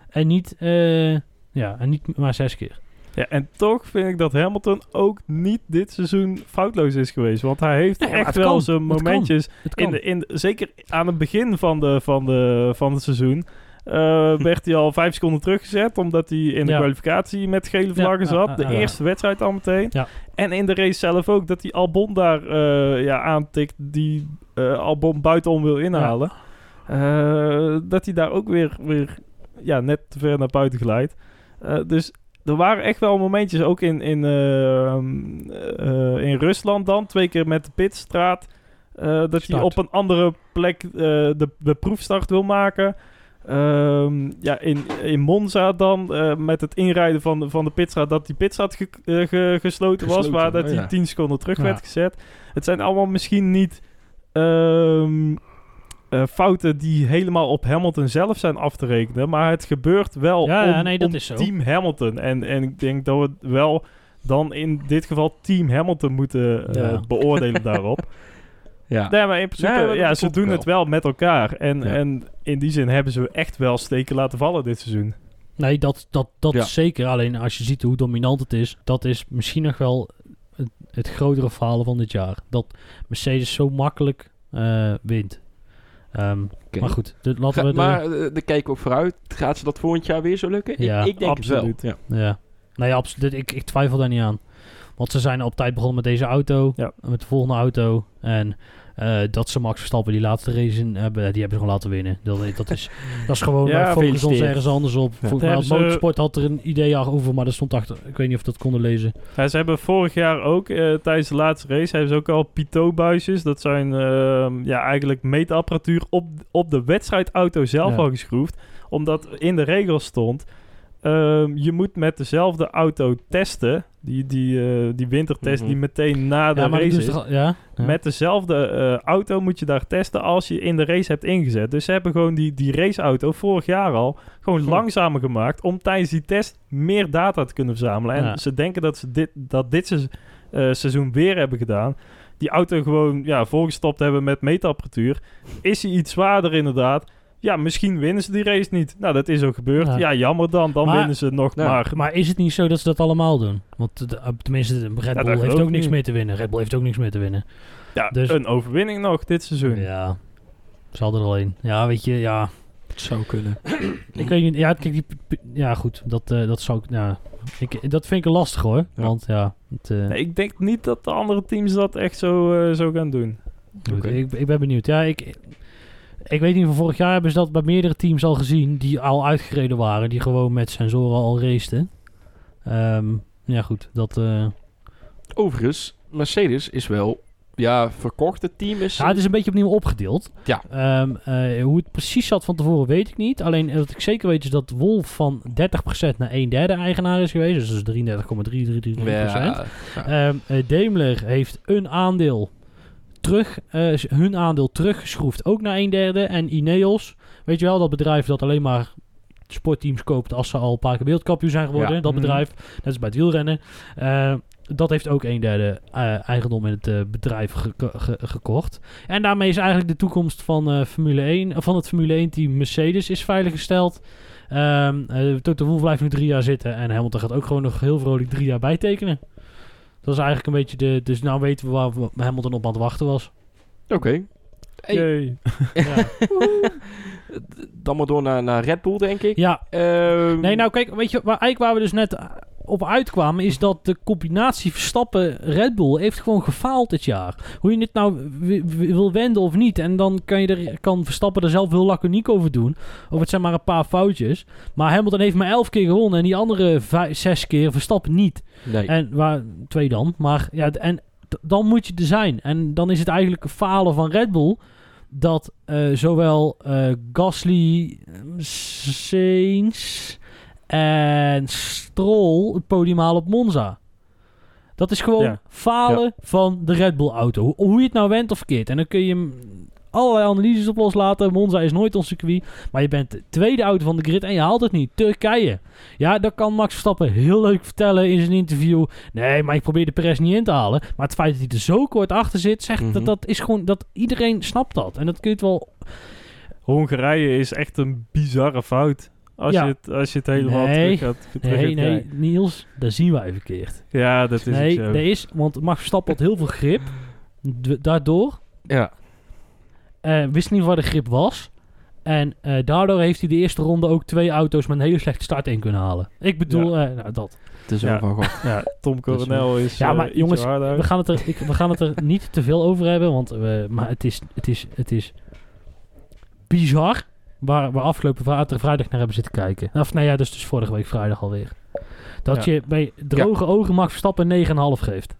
En niet, eh, ja, en niet maar zes keer. Ja, en toch vind ik dat Hamilton ook niet dit seizoen foutloos is geweest. Want hij heeft echt wel zijn Het kan. momentjes. Het kan. In de, in zeker aan het begin van, de, van, de, van het seizoen. Eh, werd hij al vijf seconden teruggezet. Omdat hij in de Ja. kwalificatie met gele vlaggen ja, zat. ja, de eerste wedstrijd al meteen. Ja. En in de race zelf ook. Dat hij Albon daar eh, ja, aantikt. Die eh, Albon buitenom wil inhalen. Dat hij daar ook weer, weer ja, net te ver naar buiten glijdt. Dus er waren echt wel momentjes, ook in, in, eh, in Rusland dan, twee keer met de pitstraat. dat hij op een andere plek de, de proefstart wil maken. Ehm, ja, in, in Monza dan, eh, met het inrijden van, de- van de pitstraat, dat die pitstraat ge- eh, ge- gesloten, was, waar dat oh hij ja. 10 seconden terug Ja. werd gezet. Het zijn allemaal misschien niet ehm, eh, fouten die helemaal op Hamilton zelf zijn af te rekenen, maar het gebeurt wel Ja, om, nee, dat om is zo. team Hamilton. En, en ik denk dat we wel dan in dit geval team Hamilton moeten beoordelen daarop. Ja. Nee, maar in principe, Nee, maar ja, ze doen wel. het wel met elkaar. En, Ja. en in die zin hebben ze echt wel steken laten vallen dit seizoen. Nee, dat, dat, dat Ja. is zeker. Alleen als je ziet hoe dominant het is, dat is misschien nog wel het, het grotere falen van dit jaar. Dat Mercedes zo makkelijk eh, wint. Ehm. Maar goed, de, laten Ga- we de, maar eh, daar kijken we ook vooruit. Gaat ze dat volgend jaar weer zo lukken? Ja, ik, ik denk absoluut. het wel. Ja. Ja. Nee, absoluut. Ik, ik twijfel daar niet aan. Want ze zijn op tijd begonnen met deze auto. Ja. Met de volgende auto. En eh, dat ze Max Verstappen die laatste race in hebben, die hebben ze gewoon laten winnen. Dat, dat, is, dat is gewoon, Ja, ja, focus ons ergens anders op. Ja. Volgens mij ze- Motorsport had er een idee over, maar er stond achter. Ik weet niet of we dat konden lezen. Ja, ze hebben vorig jaar ook, eh, tijdens de laatste race, hebben ze ook al Pitot-buisjes. Dat zijn ehm, ja, eigenlijk meetapparatuur op, op de wedstrijdauto zelf Ja. al geschroefd. Omdat in de regels stond, ehm, je moet met dezelfde auto testen. Die, die, eh, die wintertest Mhm. die meteen na de ja, race is. al- ja? Ja. Met dezelfde eh, auto moet je daar testen als je in de race hebt ingezet. Dus ze hebben gewoon die, die raceauto vorig jaar al gewoon langzamer gemaakt om tijdens die test meer data te kunnen verzamelen. En Ja. ze denken dat ze dit, dat dit se- eh, seizoen weer hebben gedaan. Die auto gewoon ja, volgestopt hebben met meetapparatuur. Is hij iets zwaarder inderdaad? Ja, misschien winnen ze die race niet. Nou, dat is ook gebeurd. Ja. Ja, jammer dan. Dan Maar- winnen ze nog maar. Maar is het niet zo dat ze dat allemaal doen? Want de, tenminste, de Red Bull heeft ook ik niks meer te winnen. Red Bull heeft ook niks meer te winnen. Ja, dus- een overwinning nog dit seizoen. Ja, zal er alleen. Ja, weet je, ja. Het zou kunnen. Ik weet niet. Ja, kijk, die, ja goed. Dat, eh, dat zou ik. Ja, ik, dat vind ik lastig hoor. Ja. Want ja. Het, eh, Nee, ik denk niet dat de andere teams dat echt zo, eh, zo gaan doen. goed, ik, ik ben benieuwd. Ja, ik, ik weet niet van vorig jaar hebben ze dat bij meerdere teams al gezien die al uitgereden waren, die gewoon met sensoren al raceten. Ehm, ja, goed. Dat. eh, Overigens, Mercedes is wel ja, verkocht. Het team is... ja, het is een beetje opnieuw opgedeeld. Ja. Ehm, eh, hoe het precies zat van tevoren weet ik niet. Alleen eh, wat ik zeker weet is dat Wolf van 30% naar 1 derde eigenaar is geweest. Dus dat is 33,333%. ja, Ehm, eh, Daimler heeft een aandeel terug, eh, hun aandeel teruggeschroefd, ook naar een derde. En Ineos, weet je wel, dat bedrijf dat alleen maar sportteams koopt als ze al een paar keer wereldkampioen zijn geworden. Ja. Dat Mhm. bedrijf, net is bij het wielrennen. Eh, dat heeft ook een derde eh, eigendom in het bedrijf geko- ge- gekocht. En daarmee is eigenlijk de toekomst van, Formule 1, van het Formule 1 team Mercedes is veiliggesteld. Eh, Toto Wolff blijft nu drie jaar zitten en Hamilton gaat ook gewoon nog heel vrolijk drie jaar bijtekenen. Dat is eigenlijk een beetje de... Dus nou weten we waar we- Hamilton op aan het wachten was. Oké. Hey. Ja. dan maar door naar, naar Red Bull, denk ik. ja. Ehm, Nee, nou kijk, weet je, waar, eigenlijk waar we dus net op uitkwamen... is dat de combinatie Verstappen-Red Bull heeft gewoon gefaald dit jaar. Hoe je dit nou wi- wi- wil wenden of niet. En dan kan, je er, kan Verstappen er zelf heel laconiek over doen. Of het zijn maar een paar foutjes. Maar Hamilton heeft maar elf keer gewonnen... en die andere zes keer Verstappen niet. Nee. En waar, twee dan. Maar ja, en dan moet je er zijn. En dan is het eigenlijk een falen van Red Bull. Dat eh, zowel eh, Gasly, eh, Sainz en Stroll het podium halen op Monza. Dat is gewoon Ja. falen van de Red Bull auto. Hoe, hoe je het nou went of verkeerd. En dan kun je hem allerlei analyses op loslaten. Monza is nooit ons circuit. Maar je bent de tweede auto van de grid en je haalt het niet. Turkije. Ja, dat kan Max Verstappen heel leuk vertellen in zijn interview. Nee, maar ik probeer de Perez niet in te halen. Maar het feit dat hij er zo kort achter zit, zegt Mhm. dat dat is gewoon dat iedereen snapt dat. En dat kun je het wel. Hongarije is echt een bizarre fout. Als, Ja. je, het, als je het helemaal Nee. terug gaat. Terug Nee, nee. Niels, daar zien wij verkeerd. Ja, dat is nee, ook zo. er is, want Max Verstappen had heel veel grip. Daardoor ja. eh, wist niet waar de grip was. En eh, daardoor heeft hij de eerste ronde ook twee auto's met een hele slechte start in kunnen halen. Ik bedoel, eh, nou, dat. Het is Ja. wel van God. Ja, Tom Coronel is, Ja, maar jongens. We gaan het er, ik, we gaan het er niet te veel over hebben, want we, maar het is, het is, het is bizar waar we afgelopen vri- vrijdag naar hebben zitten kijken. Of nee, ja, dus, dus vorige week vrijdag alweer. Dat Ja. je bij droge ogen Max Verstappen 9,5 geeft.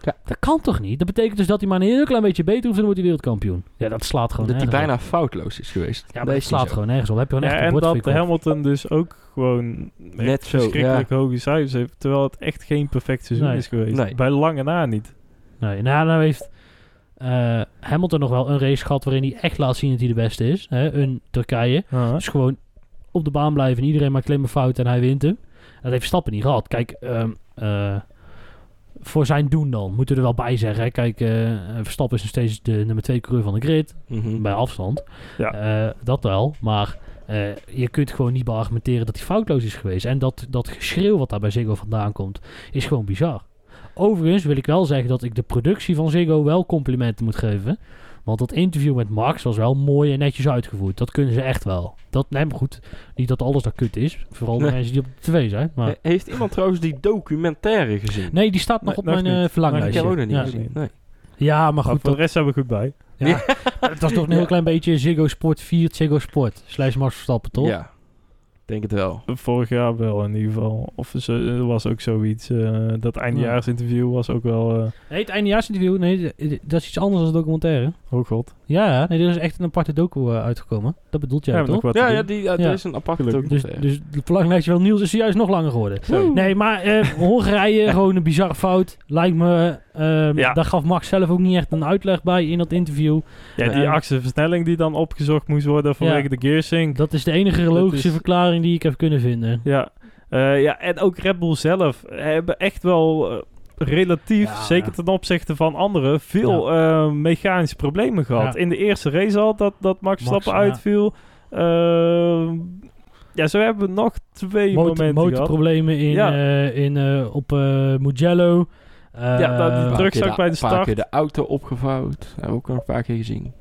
Ja. Dat kan toch niet? Dat betekent dus dat hij maar een heel klein beetje beter hoeft en dan wordt hij wereldkampioen. Ja, dat slaat gewoon Dat hij bijna op. foutloos is geweest. Ja, maar dat slaat gewoon nergens op. Heb je gewoon Ja, echt een en dat. Hamilton dus ook gewoon Net zo, verschrikkelijk hoge cijfers heeft. Terwijl het echt geen perfect seizoen Nee. is geweest. Nee. Bij lange na niet. Nee, nou, nou heeft eh, Hamilton nog wel een race gehad waarin hij echt laat zien dat hij de beste is. Hè? Een Turkije. Dus gewoon op de baan blijven en iedereen maakt maar fouten en hij wint hem. Dat heeft Stappen niet gehad. Kijk, ehm, eh, voor zijn doen dan, moeten we er wel bij zeggen. Hè? Kijk, eh, Verstappen is nog steeds de nummer 2 coureur van de grid. Mhm. Bij afstand. Ja. Dat wel. Maar je kunt gewoon niet beargumenteren dat hij foutloos is geweest. En dat, dat geschreeuw wat daar bij Ziggo vandaan komt, is gewoon bizar. Overigens wil ik wel zeggen dat ik de productie van Ziggo wel complimenten moet geven. Want dat interview met Max was wel mooi en netjes uitgevoerd. Dat kunnen ze echt wel. Dat, nee, maar goed, niet dat alles daar kut is. Vooral de Nee. mensen die op de tv zijn. Maar... He- Heeft iemand trouwens die documentaire gezien? Nee, die staat nog Nee, op mijn niet. eh, Ik verlanglijstje. heb ook nog niet ja. gezien. Nee. ja, maar Maar goed, voor dat, de rest hebben we goed bij. ja, het was toch een heel Ja. klein beetje Ziggo Sport 4, Ziggo Sport. Slash Max Verstappen, toch? Ja, denk het wel. Vorig jaar wel in ieder geval. Of ze- er was ook zoiets. eh, dat eindejaarsinterview was ook wel... eh Nee, het eindejaarsinterview, nee, dat is iets anders dan documentaire. oh god. Ja, nee, er is echt een aparte docu eh, uitgekomen. Dat bedoelt jij Ja, toch? Ja, ja, die, Ja. er is een aparte Gelukkig. Dus, documentaire. dus het verlanglijstje van Niels is juist nog langer geworden. Zo. Nee, maar eh, Hongarije, gewoon een bizarre fout. Lijkt me, ehm, Ja. daar gaf Max zelf ook niet echt een uitleg bij in dat interview. Ja, die achterversnelling die dan opgezocht moest worden vanwege de gearsync. Dat is de enige logische is- verklaring die ik heb kunnen vinden. Ja. Eh, ja, en ook Red Bull zelf hebben echt wel eh, relatief, Ja, zeker ja. ten opzichte van anderen, veel eh, mechanische problemen gehad. Ja. In de eerste race al dat, dat Max ja. uitviel. Eh, ja, zo hebben we nog twee Motor, momenten gehad. motorproblemen in, Ja. eh, in, eh, op eh, Mugello. Eh, Ja, dat- die Een paar druk keer zag bij de Een paar start. keer de auto opgevouwd. Hebben we ook nog een paar keer gezien.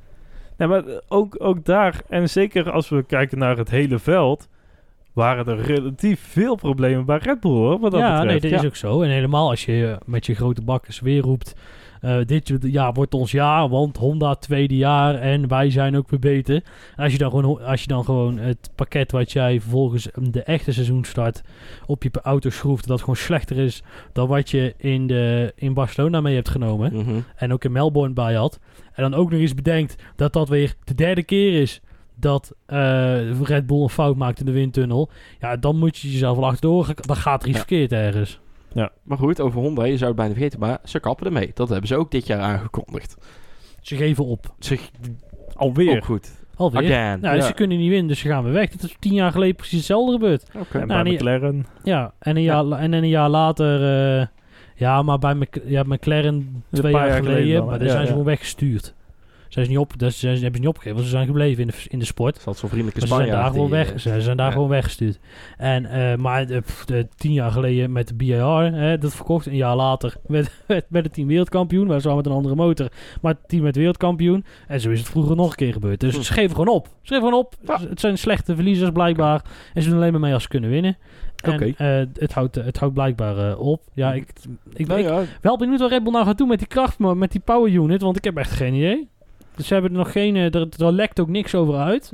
Nee, maar ook, ook daar, en zeker als we kijken naar het hele veld, waren er relatief veel problemen bij Red Bull, hoor, wat dat ja, betreft. nee, dat is ook zo. En helemaal als je met je grote bakkers weer roept... eh, dit jaar wordt ons jaar, want Honda tweede jaar en wij zijn ook weer beter. En als je dan gewoon, als je dan gewoon het pakket wat jij vervolgens mm, de echte seizoenstart op je auto schroeft, dat gewoon slechter is dan wat je in, de, in Barcelona mee hebt genomen. Mhm. En ook in Melbourne bij had. En dan ook nog eens bedenkt dat dat weer de derde keer is dat eh, Red Bull een fout maakt in de windtunnel. Ja, dan moet je jezelf wel achterdoor. Dan gaat er iets Ja. verkeerd ergens. Maar goed, over Honda, je zou het bijna vergeten, maar ze kappen ermee. Dat hebben ze ook dit jaar aangekondigd. Ze geven op. Ze, Alweer. ook goed. Alweer. Again. Nou, ja. Ze kunnen niet winnen, dus ze gaan weer weg. Dat is tien jaar geleden precies hetzelfde gebeurd. Oké. En Nou, bij McLaren. Ja, en een jaar, en een jaar later... eh, ja, maar bij Mc, ja, McLaren twee jaar, jaar geleden, geleden dan, maar daar Ja, zijn ze ja. gewoon weggestuurd. Zijn ze niet op, dat zijn, ze hebben ze niet opgegeven, want ze zijn gebleven in de, in de sport. Zat zo'n vriendelijke Maar ze zijn daar gewoon weg. eh, Ze zijn daar ja. gewoon weggestuurd. En, eh, maar de, pff, de tien jaar geleden met de BAR, hè, dat verkocht. Een jaar later met, met, met het team wereldkampioen. Weliswaar met een andere motor. Maar het team met wereldkampioen. En zo is het vroeger nog een keer gebeurd. Dus Hm. ze geven gewoon op. Ze geven gewoon op. Ja. Het zijn slechte verliezers blijkbaar. En ze doen alleen maar mee als ze kunnen winnen. En eh, het, houdt, het houdt blijkbaar eh, op. Ja, ik, ik, Nou ik ja, wel benieuwd wat Red Bull nou gaat doen met die kracht, maar met die power unit. Want ik heb echt geen idee. Dus ze hebben er nog geen... eh, er, er lekt ook niks over uit.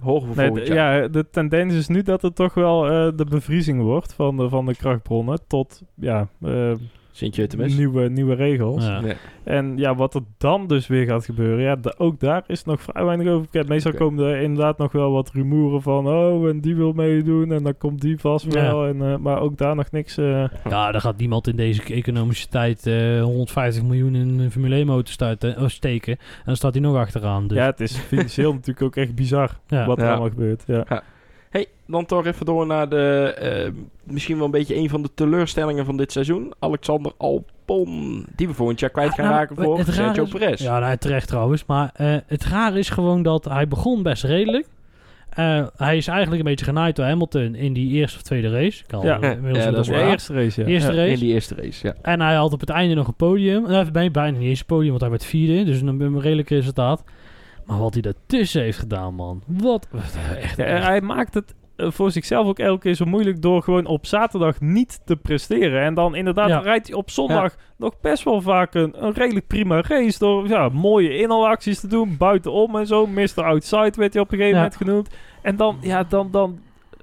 horen Nee, de, jaar. ja, de tendens is nu dat het toch wel eh, de bevriezing wordt van de, van de krachtbronnen tot ja, eh, Sint-Jutemus. nieuwe, nieuwe regels. Ja. Nee. En ja, wat er dan dus weer gaat gebeuren, ja, ook daar is nog vrij weinig over bekend. Meestal komen er inderdaad nog wel wat rumoeren van, oh, en die wil meedoen en dan komt die vast Ja. wel. En, eh, maar ook daar nog niks. eh, Ja, daar gaat niemand in deze economische tijd eh 150 miljoen in een Formule 1 motor stuiten, steken. En dan staat hij nog achteraan. Dus. Ja, het is financieel natuurlijk ook echt bizar Ja. wat er Ja. allemaal gebeurt. Ja. Dan toch even door naar de... eh, misschien wel een beetje een van de teleurstellingen van dit seizoen. Alexander Albon. Die we volgend jaar kwijt gaan nou, raken voor rare Sergio is- Perez. Ja, nou, terecht trouwens. Maar eh, het raar is gewoon dat hij begon best redelijk. Eh, hij is eigenlijk een beetje genaaid door Hamilton in die eerste of tweede race. Ik kan Ja. inmiddels Ja, dat is De eerste race, ja. Eerste Ja. race. In die eerste race, ja. En hij had op het einde nog een podium. Nou, bij- bijna niet eens een podium, want hij werd vierde. Dus een, een redelijk resultaat. Maar wat hij daartussen heeft gedaan, man. Wat? Echt, Ja, hij maakt het voor zichzelf ook elke keer zo moeilijk door gewoon op zaterdag niet te presteren. En dan inderdaad Ja. rijdt hij op zondag nog best wel vaak een, een redelijk prima race. Door ja, mooie inhaalacties te doen, buitenom en zo. Mr. Outside werd hij op een gegeven Ja. moment genoemd. En dan, ja, dan, dan,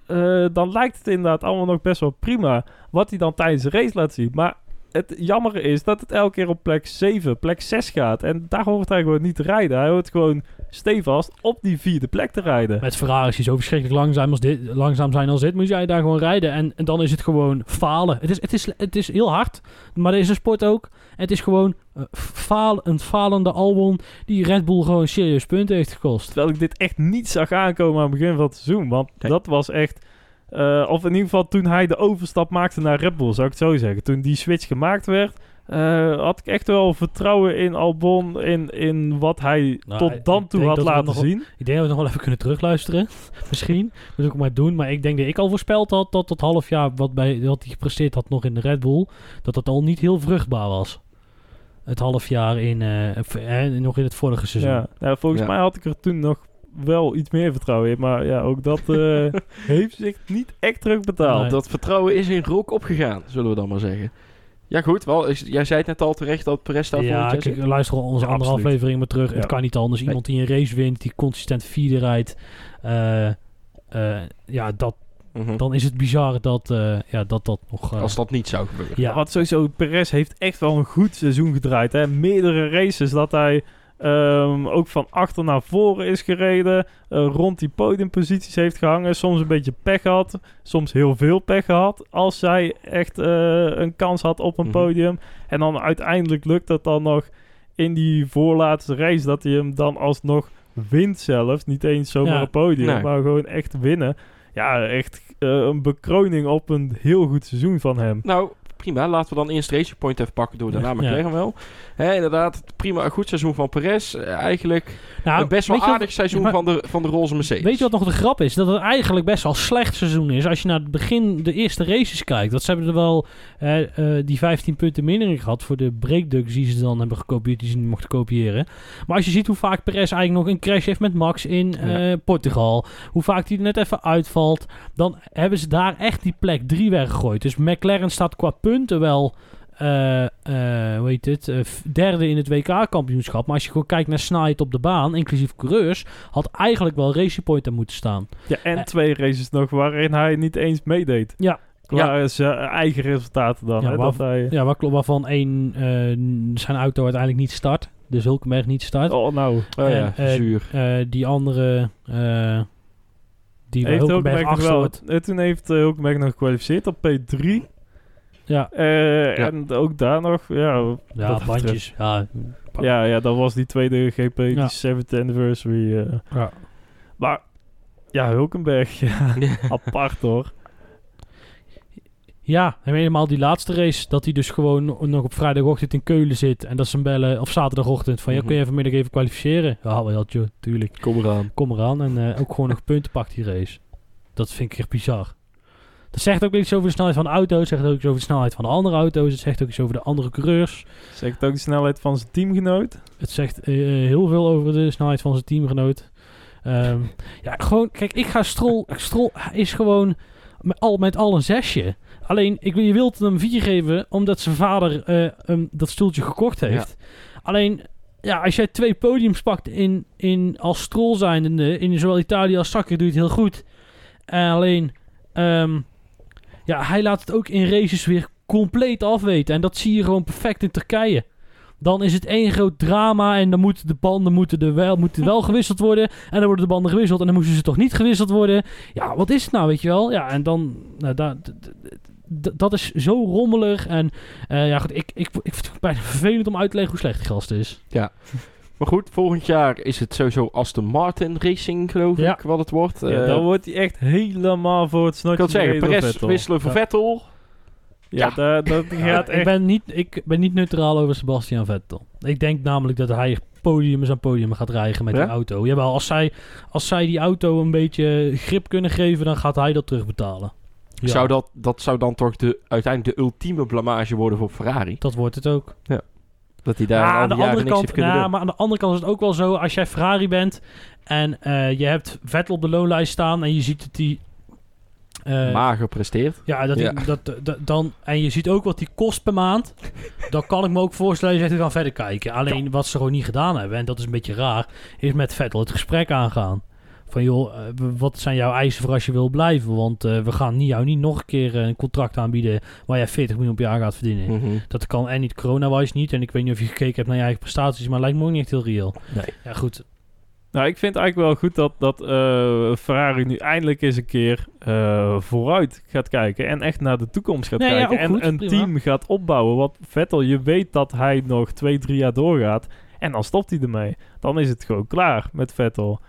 eh, dan lijkt het inderdaad allemaal nog best wel prima wat hij dan tijdens de race laat zien. Maar het jammer is dat het elke keer op plek 7, plek 6 gaat. En daar hoort hij gewoon niet te rijden. Hij hoort gewoon stevast op die vierde plek te rijden. Met Ferraris die zo verschrikkelijk langzaam, als dit, langzaam zijn als dit, moet jij daar gewoon rijden. En, en dan is het gewoon falen. Het is, het, is, het is heel hard, maar deze een sport ook. Het is gewoon eh, faal, een falende Albon die Red Bull gewoon serieus punten heeft gekost. Terwijl ik dit echt niet zag aankomen aan het begin van het seizoen. Want Nee. dat was echt... eh, of in ieder geval toen hij de overstap maakte naar Red Bull, zou ik het zo zeggen. Toen die switch gemaakt werd, eh, had ik echt wel vertrouwen in Albon. In, in wat hij Nou, tot dan toe had dat laten nog- zien. Ik denk dat we nog wel even kunnen terugluisteren. Misschien. Moet ik ook maar doen. Maar ik denk dat ik al voorspeld had dat het half jaar wat, bij, wat hij gepresteerd had nog in de Red Bull, dat dat al niet heel vruchtbaar was. Het half jaar in, eh, eh, nog in het vorige seizoen. Ja, nou, volgens Ja. mij had ik er toen nog wel iets meer vertrouwen in. Maar ja, ook dat eh, heeft zich niet echt terugbetaald. Nee. Dat vertrouwen is in rook opgegaan, zullen we dan maar zeggen. Ja goed, wel, is- jij zei het net al terecht dat Perez daar Ja, zit. luister onze Ja, andere absoluut. aflevering maar terug. Ja. Het kan niet anders. Iemand die een race wint, die consistent vierde rijdt. eh, eh, ja, dat, Mhm. dan is het bizar dat eh, ja, dat, dat nog... Als dat niet zou gebeuren. ja, Wat sowieso, Perez heeft echt wel een goed seizoen gedraaid. Hè? Meerdere races dat hij ehm, ook van achter naar voren is gereden. eh, rond die podiumposities heeft gehangen. Soms een beetje pech gehad. Soms heel veel pech gehad. Als zij echt eh, een kans had op een Mhm. podium. En dan uiteindelijk lukt het dan nog in die voorlaatste race. Dat hij hem dan alsnog wint zelfs. Niet eens zomaar Ja. een podium. Nee. Maar gewoon echt winnen. Ja, echt eh, een bekroning op een heel goed seizoen van hem. Nou, prima. Laten we dan eerst Racing Point even pakken. Door daarna Ja. McLaren wel. Hè, inderdaad, prima. Goed seizoen van Perez. Eh, eigenlijk nou, een best wel wat- aardig seizoen maar- van, de, van de roze Mercedes. Weet je wat nog de grap is? Dat het eigenlijk best wel slecht seizoen is. Als je naar het begin de eerste races kijkt. Dat ze hebben er wel eh, eh, die 15 punten minder in gehad. Voor de breakducks die ze dan hebben gekopieerd. Die ze niet mochten kopiëren. Maar als je ziet hoe vaak Perez eigenlijk nog een crash heeft met Max in Portugal. Hoe vaak die er net even uitvalt. Dan hebben ze daar echt die plek 3 weggegooid. Dus McLaren staat qua punten wel... eh, eh, hoe heet het? eh, derde in het WK-kampioenschap. Maar als je gewoon kijkt naar snelheid op de baan, inclusief coureurs, had eigenlijk wel Racing Point er moeten staan. Ja, en twee races nog waarin hij niet eens meedeed. Ja. Qua zijn eigen resultaten dan. Ja, hè, waar- dat hij, Ja, waar, waarvan één zijn auto uiteindelijk niet start. Dus Hulkenberg niet start. oh, nou. Oh ja, En, zuur. Die andere, die Heeft Hulkenberg Hulkenberg wel, toen heeft Hulkenberg nog gekwalificeerd op P3. Ja, Eh, Ja. En ook daar nog, ja... bandjes. Ja, Ja, ja, dat was die tweede GP, die Ja. 7th anniversary. eh. ja. Maar, ja, Hulkenberg, ja, apart hoor. Ja, en helemaal die laatste race, dat hij dus gewoon no- nog op vrijdagochtend in Keulen zit. En dat ze hem bellen, of zaterdagochtend, van ja, Mhm. kun je vanmiddag even kwalificeren? Ja, wel, tuurlijk. Kom eraan. Kom eraan. En eh, ook gewoon nog punten pakt die race. Dat vind ik echt bizar. Dat zegt ook iets over de snelheid van de auto. Het zegt ook iets over de snelheid van de andere auto's. Het zegt ook iets over de andere coureurs. Zegt ook de snelheid van zijn teamgenoot. Het zegt eh, heel veel over de snelheid van zijn teamgenoot. Ehm, ja, gewoon, kijk, ik ga Strol. Strol is gewoon met al, met al een zesje. Alleen, ik, wil- je wilt hem vier geven omdat zijn vader eh, hem dat stoeltje gekocht heeft. Alleen, ja, als jij twee podiums pakt in, in als Strol zijnde in zowel Italië als Zakker, doe je het heel goed. En alleen, ehm, ja, hij laat het ook in races weer compleet afweten. En dat zie je gewoon perfect in Turkije. Dan is het één groot drama en dan moeten de banden moeten er wel, moeten wel gewisseld worden. En dan worden de banden gewisseld en dan moesten ze toch niet gewisseld worden. Ja, wat is het nou, weet je wel? Ja, en dan, nou, da- d- d- d- dat is zo rommelig. En eh, ja, goed, ik, ik, ik vind het bijna vervelend om uit te leggen hoe slecht die gast is. Maar goed, volgend jaar is het sowieso Aston Martin Racing, geloof Ja. ik, wat het wordt. Ja, Eh, dan wordt hij echt helemaal voor het ik snotje kan het zeggen, Perez wisselen voor Ja. Vettel. Ja, Ja. daar- dat gaat ik, echt... ben niet, ik ben niet neutraal over Sebastian Vettel. Ik denk namelijk dat hij podiums aan podium gaat rijden met Ja? die auto. Jawel, als zij, als zij die auto een beetje grip kunnen geven, dan gaat hij dat terugbetalen. Ja, Zou dat, dat zou dan toch de, uiteindelijk de ultieme blamage worden voor Ferrari. dat wordt het ook. Dat hij daar aan de andere kant, kunnen nou, doen. maar aan de andere kant is het ook wel zo, als jij Ferrari bent en eh, je hebt Vettel op de loonlijst staan en je ziet dat die... eh, Mager presteert. ja, dat, Ja. Dat, dat, dan, en je ziet ook wat die kost per maand. dan kan ik me ook voorstellen, je zegt, we gaan verder kijken. Alleen wat ze gewoon niet gedaan hebben, en dat is een beetje raar, is met Vettel het gesprek aangaan. Van joh, eh, wat zijn jouw eisen voor als je wil blijven? Want eh, we gaan niet, jou niet nog een keer eh, een contract aanbieden waar jij 40 miljoen per jaar gaat verdienen. Mhm. Dat kan en niet corona-wise niet. En ik weet niet of je gekeken hebt naar je eigen prestaties, maar lijkt me ook niet echt heel reëel. Nee. Ja, goed. Nou, ik vind eigenlijk wel goed dat, dat eh, Ferrari nu eindelijk eens een keer eh, vooruit gaat kijken. En echt naar de toekomst gaat Nee, ja, kijken. ook en goed, een prima. team gaat opbouwen. Want Vettel, je weet dat hij nog twee, drie jaar doorgaat. En dan stopt hij ermee. Dan is het gewoon klaar met Vettel.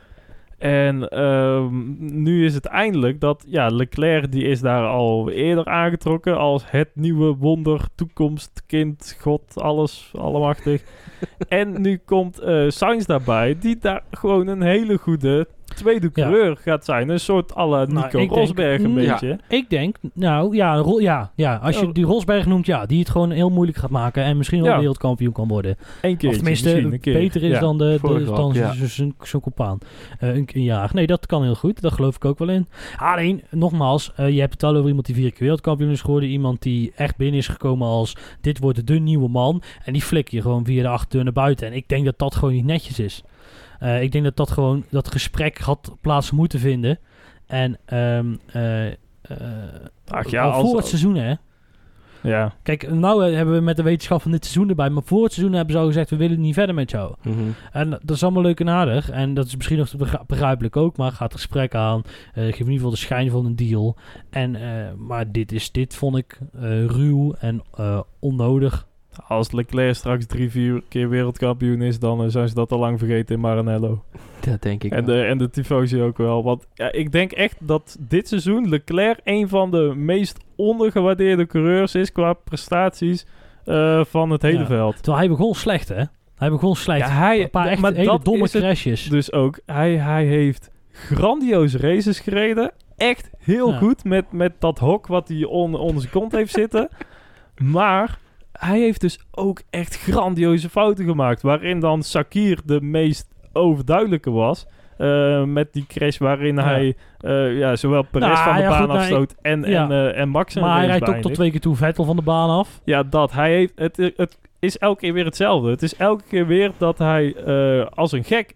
En ehm, nu is het eindelijk dat ja, Leclerc die is daar al eerder aangetrokken als het nieuwe wonder, toekomst, kind, god, alles, allemachtig. en nu komt eh Sainz daarbij, die daar gewoon een hele goede tweede Ja. coureur gaat zijn. Een soort alle Nou, Nico denk- Rosberg een Mm, ja. beetje. Ik denk, nou ja, Ro- ja, ja als je Oh. die Rosberg noemt, ja, die het gewoon heel moeilijk gaat maken en misschien wel Ja. wereldkampioen kan worden. Eén keer. of tenminste een keer. beter is Ja. dan, de, de, dan ja. z- z- zo'n zo'n compaan. Eh, een, een jaar. Nee, dat kan heel goed. Dat geloof ik ook wel in. Alleen, nogmaals, eh, je hebt het al over iemand die vier keer wereldkampioen is geworden. Iemand die echt binnen is gekomen als dit wordt de nieuwe man. En die flik je gewoon via de achterdeur naar buiten. En ik denk dat dat gewoon niet netjes is. Eh, ik denk dat dat gewoon, dat gesprek had plaats moeten vinden. En ehm eh, eh, Ach ja, al als- voor het seizoen hè. Ja. Kijk, nou eh, hebben we met de wetenschap van dit seizoen erbij. Maar voor het seizoen hebben ze al gezegd, we willen niet verder met jou. Mhm. En dat is allemaal leuk en aardig. En dat is misschien nog begri- begrijpelijk ook. Maar gaat het gesprek aan. eh geef in ieder geval de schijn van een deal. En, eh, maar dit, is, dit vond ik eh, ruw en eh, onnodig. Als Leclerc straks drie, vier keer wereldkampioen is, dan eh, zijn ze dat al lang vergeten in Maranello. Dat denk ik. En wel. de, en de tifosi ook wel. Want ja, ik denk echt dat dit seizoen Leclerc een van de meest ondergewaardeerde coureurs is qua prestaties eh, van het hele Ja. veld. Terwijl hij begon slecht, hè? Hij begon slecht. Ja, hij, een paar echt maar hele dat domme crashes. dus ook. Hij, hij heeft grandioze races gereden. Echt heel Ja. goed met, met dat hok wat hij on- onder zijn kont heeft zitten. Maar hij heeft dus ook echt grandioze fouten gemaakt. Waarin dan Sakir de meest overduidelijke was. Eh, met die crash waarin Ja. hij eh, ja, zowel Perez Nou, van de ja, baan goed, nou, afstoot en, ja. en, eh, en Max maar hij rijdt ook tot twee keer toe Vettel van de baan af. Ja, dat. Hij heeft, het, het is elke keer weer hetzelfde. Het is elke keer weer dat hij als een gek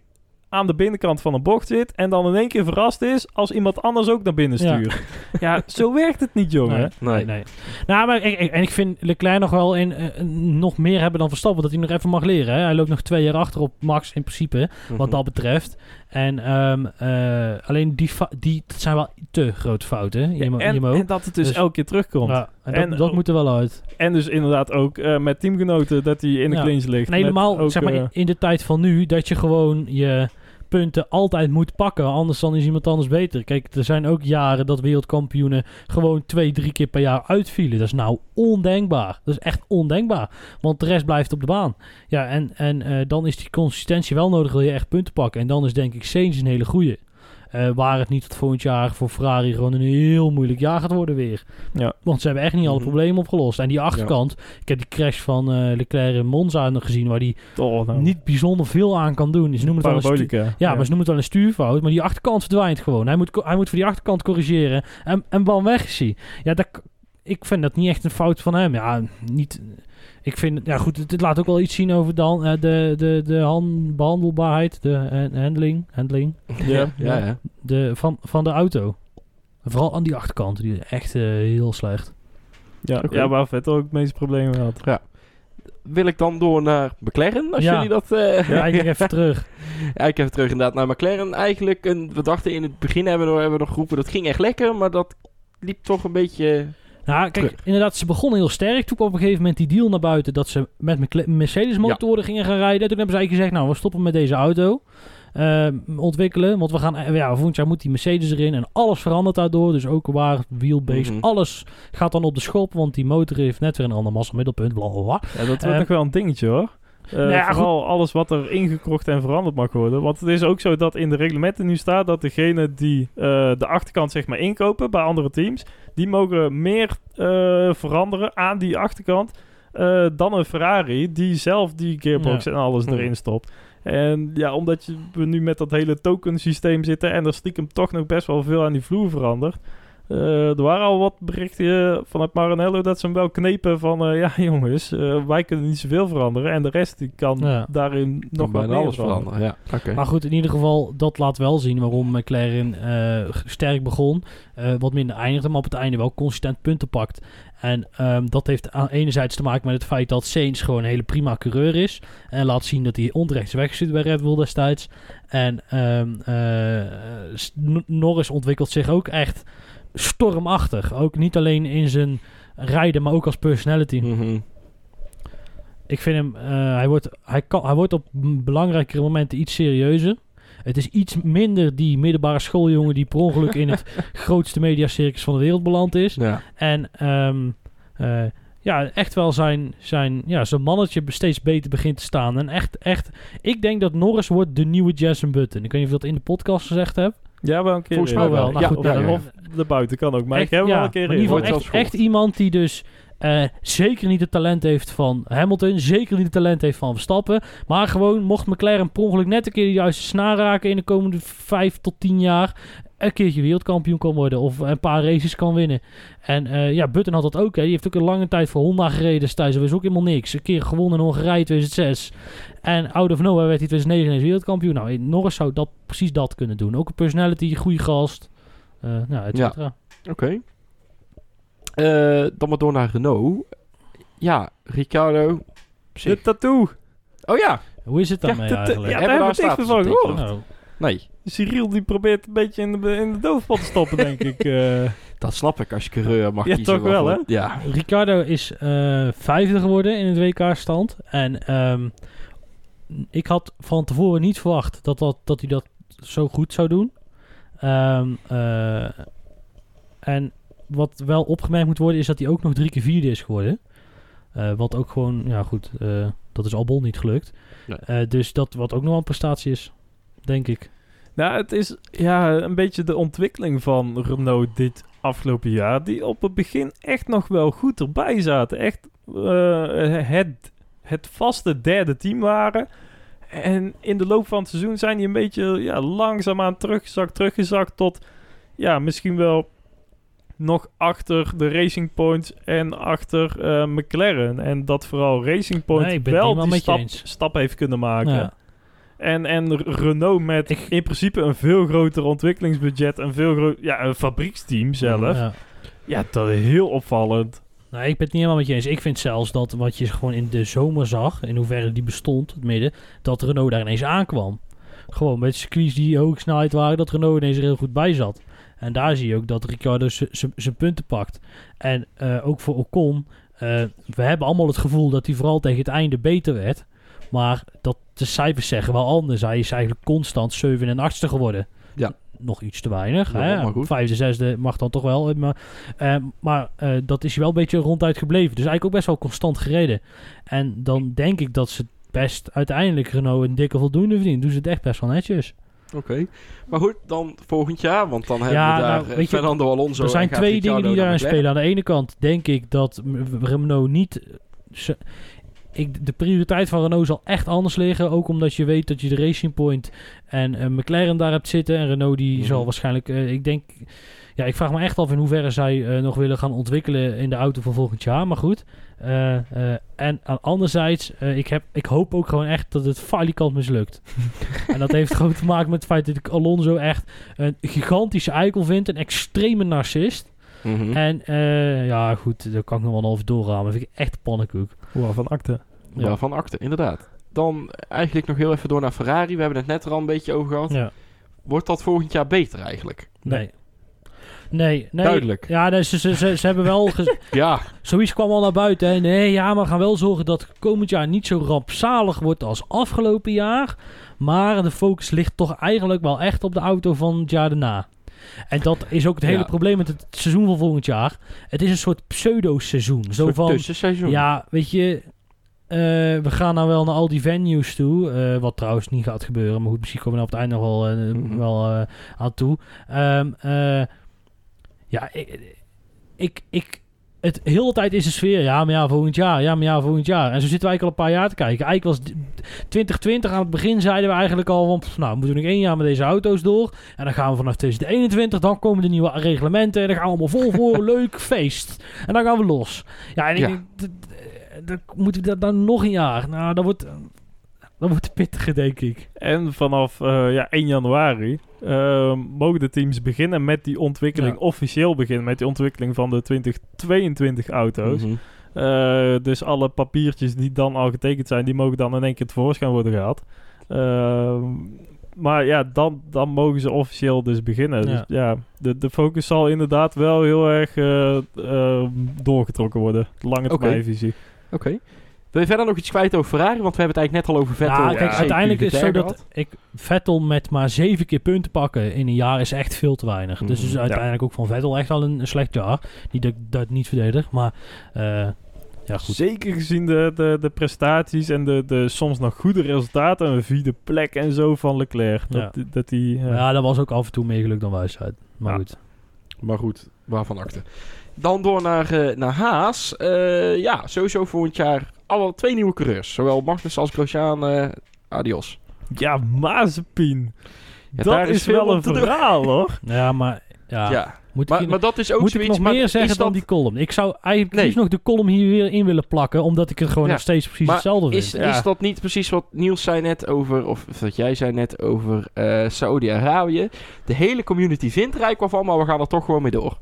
aan de binnenkant van een bocht zit... en dan in één keer verrast is als iemand anders ook naar binnen stuurt. Ja, zo werkt het niet, jongen. Nee, Nee. nee, nee. Nou, maar ik, ik- en ik vind Leclerc nog wel in, eh, nog meer hebben dan Verstappen. Dat hij nog even mag leren. Hè? Hij loopt nog twee jaar achter op Max in principe. Wat Mhm. dat betreft. En ehm, eh, alleen die, die dat zijn wel te grote fouten. Ja, en, en dat het dus, Dus- elke keer terugkomt. Ja, en dat, En- dat moet er wel uit. En dus inderdaad ook eh, met teamgenoten dat hij in de Ja. clinch ligt. En Met helemaal, ook, zeg maar, in, in de tijd van nu, dat je gewoon je punten altijd moet pakken. Anders dan is iemand anders beter. Kijk, er zijn ook jaren dat wereldkampioenen gewoon twee, drie keer per jaar uitvielen. Dat is nou ondenkbaar. Dat is echt ondenkbaar. Want de rest blijft op de baan. Ja, en, en eh, dan is die consistentie wel nodig, wil je echt punten pakken. En dan is denk ik Sainz een hele goeie. Eh, waar het niet tot volgend jaar voor Ferrari gewoon een heel moeilijk jaar gaat worden weer. Ja. Want ze hebben echt niet alle Mhm. problemen opgelost. En die achterkant, ik heb die crash van eh, Leclerc in Monza nog gezien, waar die oh, nou, niet bijzonder veel aan kan doen. Ze noemen het wel een ja, maar ze noemen het wel een stuurfout. Maar die achterkant verdwijnt gewoon. Hij moet, hij moet voor die achterkant corrigeren. En, en bam, weg is hij. Ja, dat, ik vind dat niet echt een fout van hem. Ja, niet... Ik vind... Ja, goed, het, het laat ook wel iets zien over dan, eh, de, de, de han- behandelbaarheid. De handling. Handling. Ja, ja, ja. De, van, van de auto. Vooral aan die achterkant. Die is echt eh, heel slecht. Ja, ja, waar Vettel ook het meeste problemen had. Wil ik dan door naar McLaren, als Ja. jullie dat... eh, Ja, ik even terug. Ja, ik even terug inderdaad naar McLaren. Eigenlijk, een, we dachten in het begin hebben we, nog- hebben we nog geroepen, dat ging echt lekker, maar dat liep toch een beetje... Nou, kijk, inderdaad, ze begonnen heel sterk. Toen kwam op een gegeven moment die deal naar buiten dat ze met Mercedes-motoren gingen gaan rijden. Toen hebben ze eigenlijk gezegd, nou, we stoppen met deze auto. eh, ontwikkelen, want we gaan, eh, ja, volgend jaar moet die Mercedes erin en alles verandert daardoor. Dus ook waar, wheelbase, Mhm. alles gaat dan op de schop, want die motor heeft net weer een ander massamiddelpunt, bla bla bla. Ja, dat wordt Ehm, nog wel een dingetje hoor. Eh, ja, vooral alles wat er ingekocht en veranderd mag worden. Want het is ook zo dat in de reglementen nu staat dat degene die eh, de achterkant zeg maar inkopen bij andere teams, die mogen meer eh, veranderen aan die achterkant dan een Ferrari die zelf die gearbox Ja. en alles erin stopt. En ja, omdat je, we nu met dat hele token systeem zitten en er stiekem toch nog best wel veel aan die vloer verandert, Eh, er waren al wat berichten vanuit Maranello dat ze hem wel knepen van... eh, ja jongens, eh, wij kunnen niet zoveel veranderen. En de rest die kan Ja. daarin nog Nog wat bijna meer alles veranderen. veranderen. Ja. Maar goed, in ieder geval, dat laat wel zien waarom McLaren eh, sterk begon. eh, wat minder eindigde, maar op het einde wel consistent punten pakt. En ehm, dat heeft aan enerzijds te maken met het feit dat Sainz gewoon een hele prima coureur is. En laat zien dat hij onterecht is weggestuurd bij Red Bull destijds. En ehm, eh, Norris ontwikkelt zich ook echt stormachtig. Ook niet alleen in zijn rijden, maar ook als personality. Mhm. Ik vind hem, eh, hij, wordt, hij, kan, hij wordt op belangrijkere momenten iets serieuzer. Het is iets minder die middelbare schooljongen die per ongeluk in het grootste mediacircus van de wereld beland is. Ja. En ehm, eh, ja, echt wel zijn, zijn, ja, zijn mannetje steeds beter begint te staan. En echt, echt, ik denk dat Norris wordt de nieuwe Jason Button. Ik weet niet of ik dat in de podcast gezegd heb. Ja, wel een keer. Volgens mij wel. Nou, Ja, goed, ja, nou, ja. of- De buiten kan ook, maar echt, ik heb hem wel een keer in ieder geval Wordt echt, echt iemand die dus eh, zeker niet het talent heeft van Hamilton, zeker niet het talent heeft van Verstappen, maar gewoon mocht McLaren per ongeluk net een keer de juiste snaar raken in de komende vijf tot tien jaar, een keertje wereldkampioen kan worden of een paar races kan winnen. En eh, ja, Button had dat ook. Hè. Die heeft ook een lange tijd voor Honda gereden destijds. Dat was ook helemaal niks. Een keer gewonnen in Hongarije 2006. En out of nowhere werd hij 2009 ineens wereldkampioen. Nou, Norris zou dat, precies dat kunnen doen. Ook een personality, goede gast. eh nou, et Ja. Oké. Eh, dan maar door naar Renault. Ja, Ricardo. De tattoo. Oh ja. Hoe is het Ja, daarmee dat- eigenlijk? ja, daar we hebben we daar niks van gehoord. Nou, Nee, Cyril die probeert een beetje in de, in de doofpot te stoppen, denk ik. eh. dat snap ik als je coureur mag Ja, kiezen. toch wel, waarvoor- Ja. Ricardo is eh, vijfde geworden in het WK-stand. En ehm, ik had van tevoren niet verwacht dat, dat, dat hij dat zo goed zou doen. Ehm, eh, en wat wel opgemerkt moet worden is dat hij ook nog drie keer vierde is geworden. Eh, wat ook gewoon, ja goed, eh, dat is Albon niet gelukt. Nee. Eh, dus dat wat ook nog wel een prestatie is, denk ik. Nou, het is ja, een beetje de ontwikkeling van Renault dit afgelopen jaar. Die op het begin echt nog wel goed erbij zaten. Echt eh, het, het vaste derde team waren. En in de loop van het seizoen zijn die een beetje ja, langzaamaan teruggezakt, teruggezakt tot ja, misschien wel nog achter de Racing Points en achter eh, McLaren. En dat vooral Racing Point Nee, wel die stap, stap heeft kunnen maken. Ja. En, en Renault met Ik- in principe een veel groter ontwikkelingsbudget. Een veel groter ja, een fabrieksteam zelf. Ja, Ja. dat is heel opvallend. Nee, ik ben het niet helemaal met je eens. Ik vind zelfs dat wat je gewoon in de zomer zag, in hoeverre die bestond, het midden, dat Renault daar ineens aankwam. Gewoon met circuits die hoog snelheid waren, dat Renault ineens er heel goed bij zat. En daar zie je ook dat Ricciardo zijn punten pakt. En eh, ook voor Ocon, eh, we hebben allemaal het gevoel dat hij vooral tegen het einde beter werd. Maar dat de cijfers zeggen wel anders. Hij is eigenlijk constant 7 en 8ste geworden. Ja. Nog iets te weinig. Ja, hè? maar goed. Vijfde, zesde mag dan toch wel. Maar, eh, maar eh, dat is wel een beetje ronduit gebleven. Dus eigenlijk ook best wel constant gereden. En dan denk ik dat ze best uiteindelijk Renault een dikke voldoende verdienen. Doen ze het echt best wel netjes. Oké. Maar goed, dan volgend jaar. Want dan hebben Ja, we daar nou, eh, weet je, Fernando Alonso er zijn twee dingen die daarin spelen. Aan de ene kant denk ik dat Renault niet... ze- ik, de prioriteit van Renault zal echt anders liggen. Ook omdat je weet dat je de Racing Point en eh, McLaren daar hebt zitten. En Renault die Mhm. zal waarschijnlijk... eh, ik denk... Ja, ik vraag me echt af in hoeverre zij eh, nog willen gaan ontwikkelen in de auto van volgend jaar. Maar goed. En aan anderzijds, ik, heb, ik hoop ook gewoon echt dat het falikant mislukt. en dat heeft gewoon te maken met het feit dat ik Alonso echt een gigantische eikel vind. Een extreme narcist. Mhm. En ja, goed, daar kan ik nog wel over doorramen. Dat vind ik echt pannenkoek. Wow, van akte. Ja. Van akte, inderdaad. Dan eigenlijk nog heel even door naar Ferrari. We hebben het net er al een beetje over gehad. Ja, Wordt dat volgend jaar beter eigenlijk? nee. Nee, nee. Duidelijk. Ja, nee, ze, ze, ze, ze hebben wel... Ja. Zoiets kwam al naar buiten. Hè. Nee, ja, maar we gaan wel zorgen dat het komend jaar niet zo rampzalig wordt als afgelopen jaar. Maar de focus ligt toch eigenlijk wel echt op de auto van het jaar daarna. En dat is ook het hele Ja. probleem met het seizoen van volgend jaar. Het is een soort pseudo-seizoen. Zo Soort van, tussenseizoen. Ja, weet je, eh, we gaan nou wel naar al die venues toe. eh, wat trouwens niet gaat gebeuren. Maar goed, misschien komen we er op het einde nog wel, eh, Mhm. wel aan toe. Ehm, eh, ja, ik, ik, ik het heel de tijd is de sfeer. Ja, maar ja, volgend jaar. Ja, maar ja, volgend jaar. En zo zitten we eigenlijk al een paar jaar te kijken. Eigenlijk was d- 2020 aan het begin zeiden we eigenlijk al van... pff, nou, we moeten nog één jaar met deze auto's door. En dan gaan we vanaf 2021, dan komen de nieuwe reglementen. En dan gaan we allemaal vol voor. leuk feest. En dan gaan we los. Ja, en ik Ja. denk, dan moeten we dat dan nog een jaar. Nou, dat wordt... Dat wordt pittiger, denk ik. En vanaf eh, ja, 1 januari eh, mogen de teams beginnen met die ontwikkeling, Ja. officieel beginnen met die ontwikkeling van de 2022 auto's. Mhm. Eh, dus alle papiertjes die dan al getekend zijn, die mogen dan in één keer tevoorschijn worden gehaald. Ehm, maar ja, dan, dan mogen ze officieel dus beginnen. Ja. Dus ja, de, de focus zal inderdaad wel heel erg eh, eh, doorgetrokken worden. Lange Oké. termijnvisie. Oké. Wil je verder nog iets kwijt over Ferrari? Want we hebben het eigenlijk net al over Vettel. Nou, kijk, uiteindelijk is het zo dat ik Vettel met maar zeven keer punten pakken in een jaar is echt veel te weinig. Dus Mhm. is uiteindelijk ook van Vettel echt wel een, een slecht jaar. Niet dat ik dat niet verdedig, maar eh, ja goed. Zeker gezien de, de, de prestaties en de, de soms nog goede resultaten. Een vierde plek en zo van Leclerc. Dat, dat die, eh, ja, dat was ook af en toe meer geluk dan wijsheid. Maar Ja. goed. Maar goed, waarvan akte. Dan door naar, eh, naar Haas. Eh, ja, sowieso volgend jaar alle twee nieuwe coureurs. Zowel Magnus als Grosjean. eh, adios. ja, Mazepin. Ja, dat daar is is, wel een doen. verhaal hoor. Ja, maar ja. Ja. Moet, ik, Maar, maar dat is ook moet ik zoiets. nog maar meer is zeggen dan dat- die column? Ik zou eigenlijk Nee. nog de column hier weer in willen plakken, omdat ik het gewoon Ja. nog steeds precies Maar hetzelfde vind. Is, Ja. is dat niet precies wat Niels zei net over, of wat jij zei net over eh Saudi-Arabië? De hele community vindt er eigenlijk wel van, maar we gaan er toch gewoon mee door.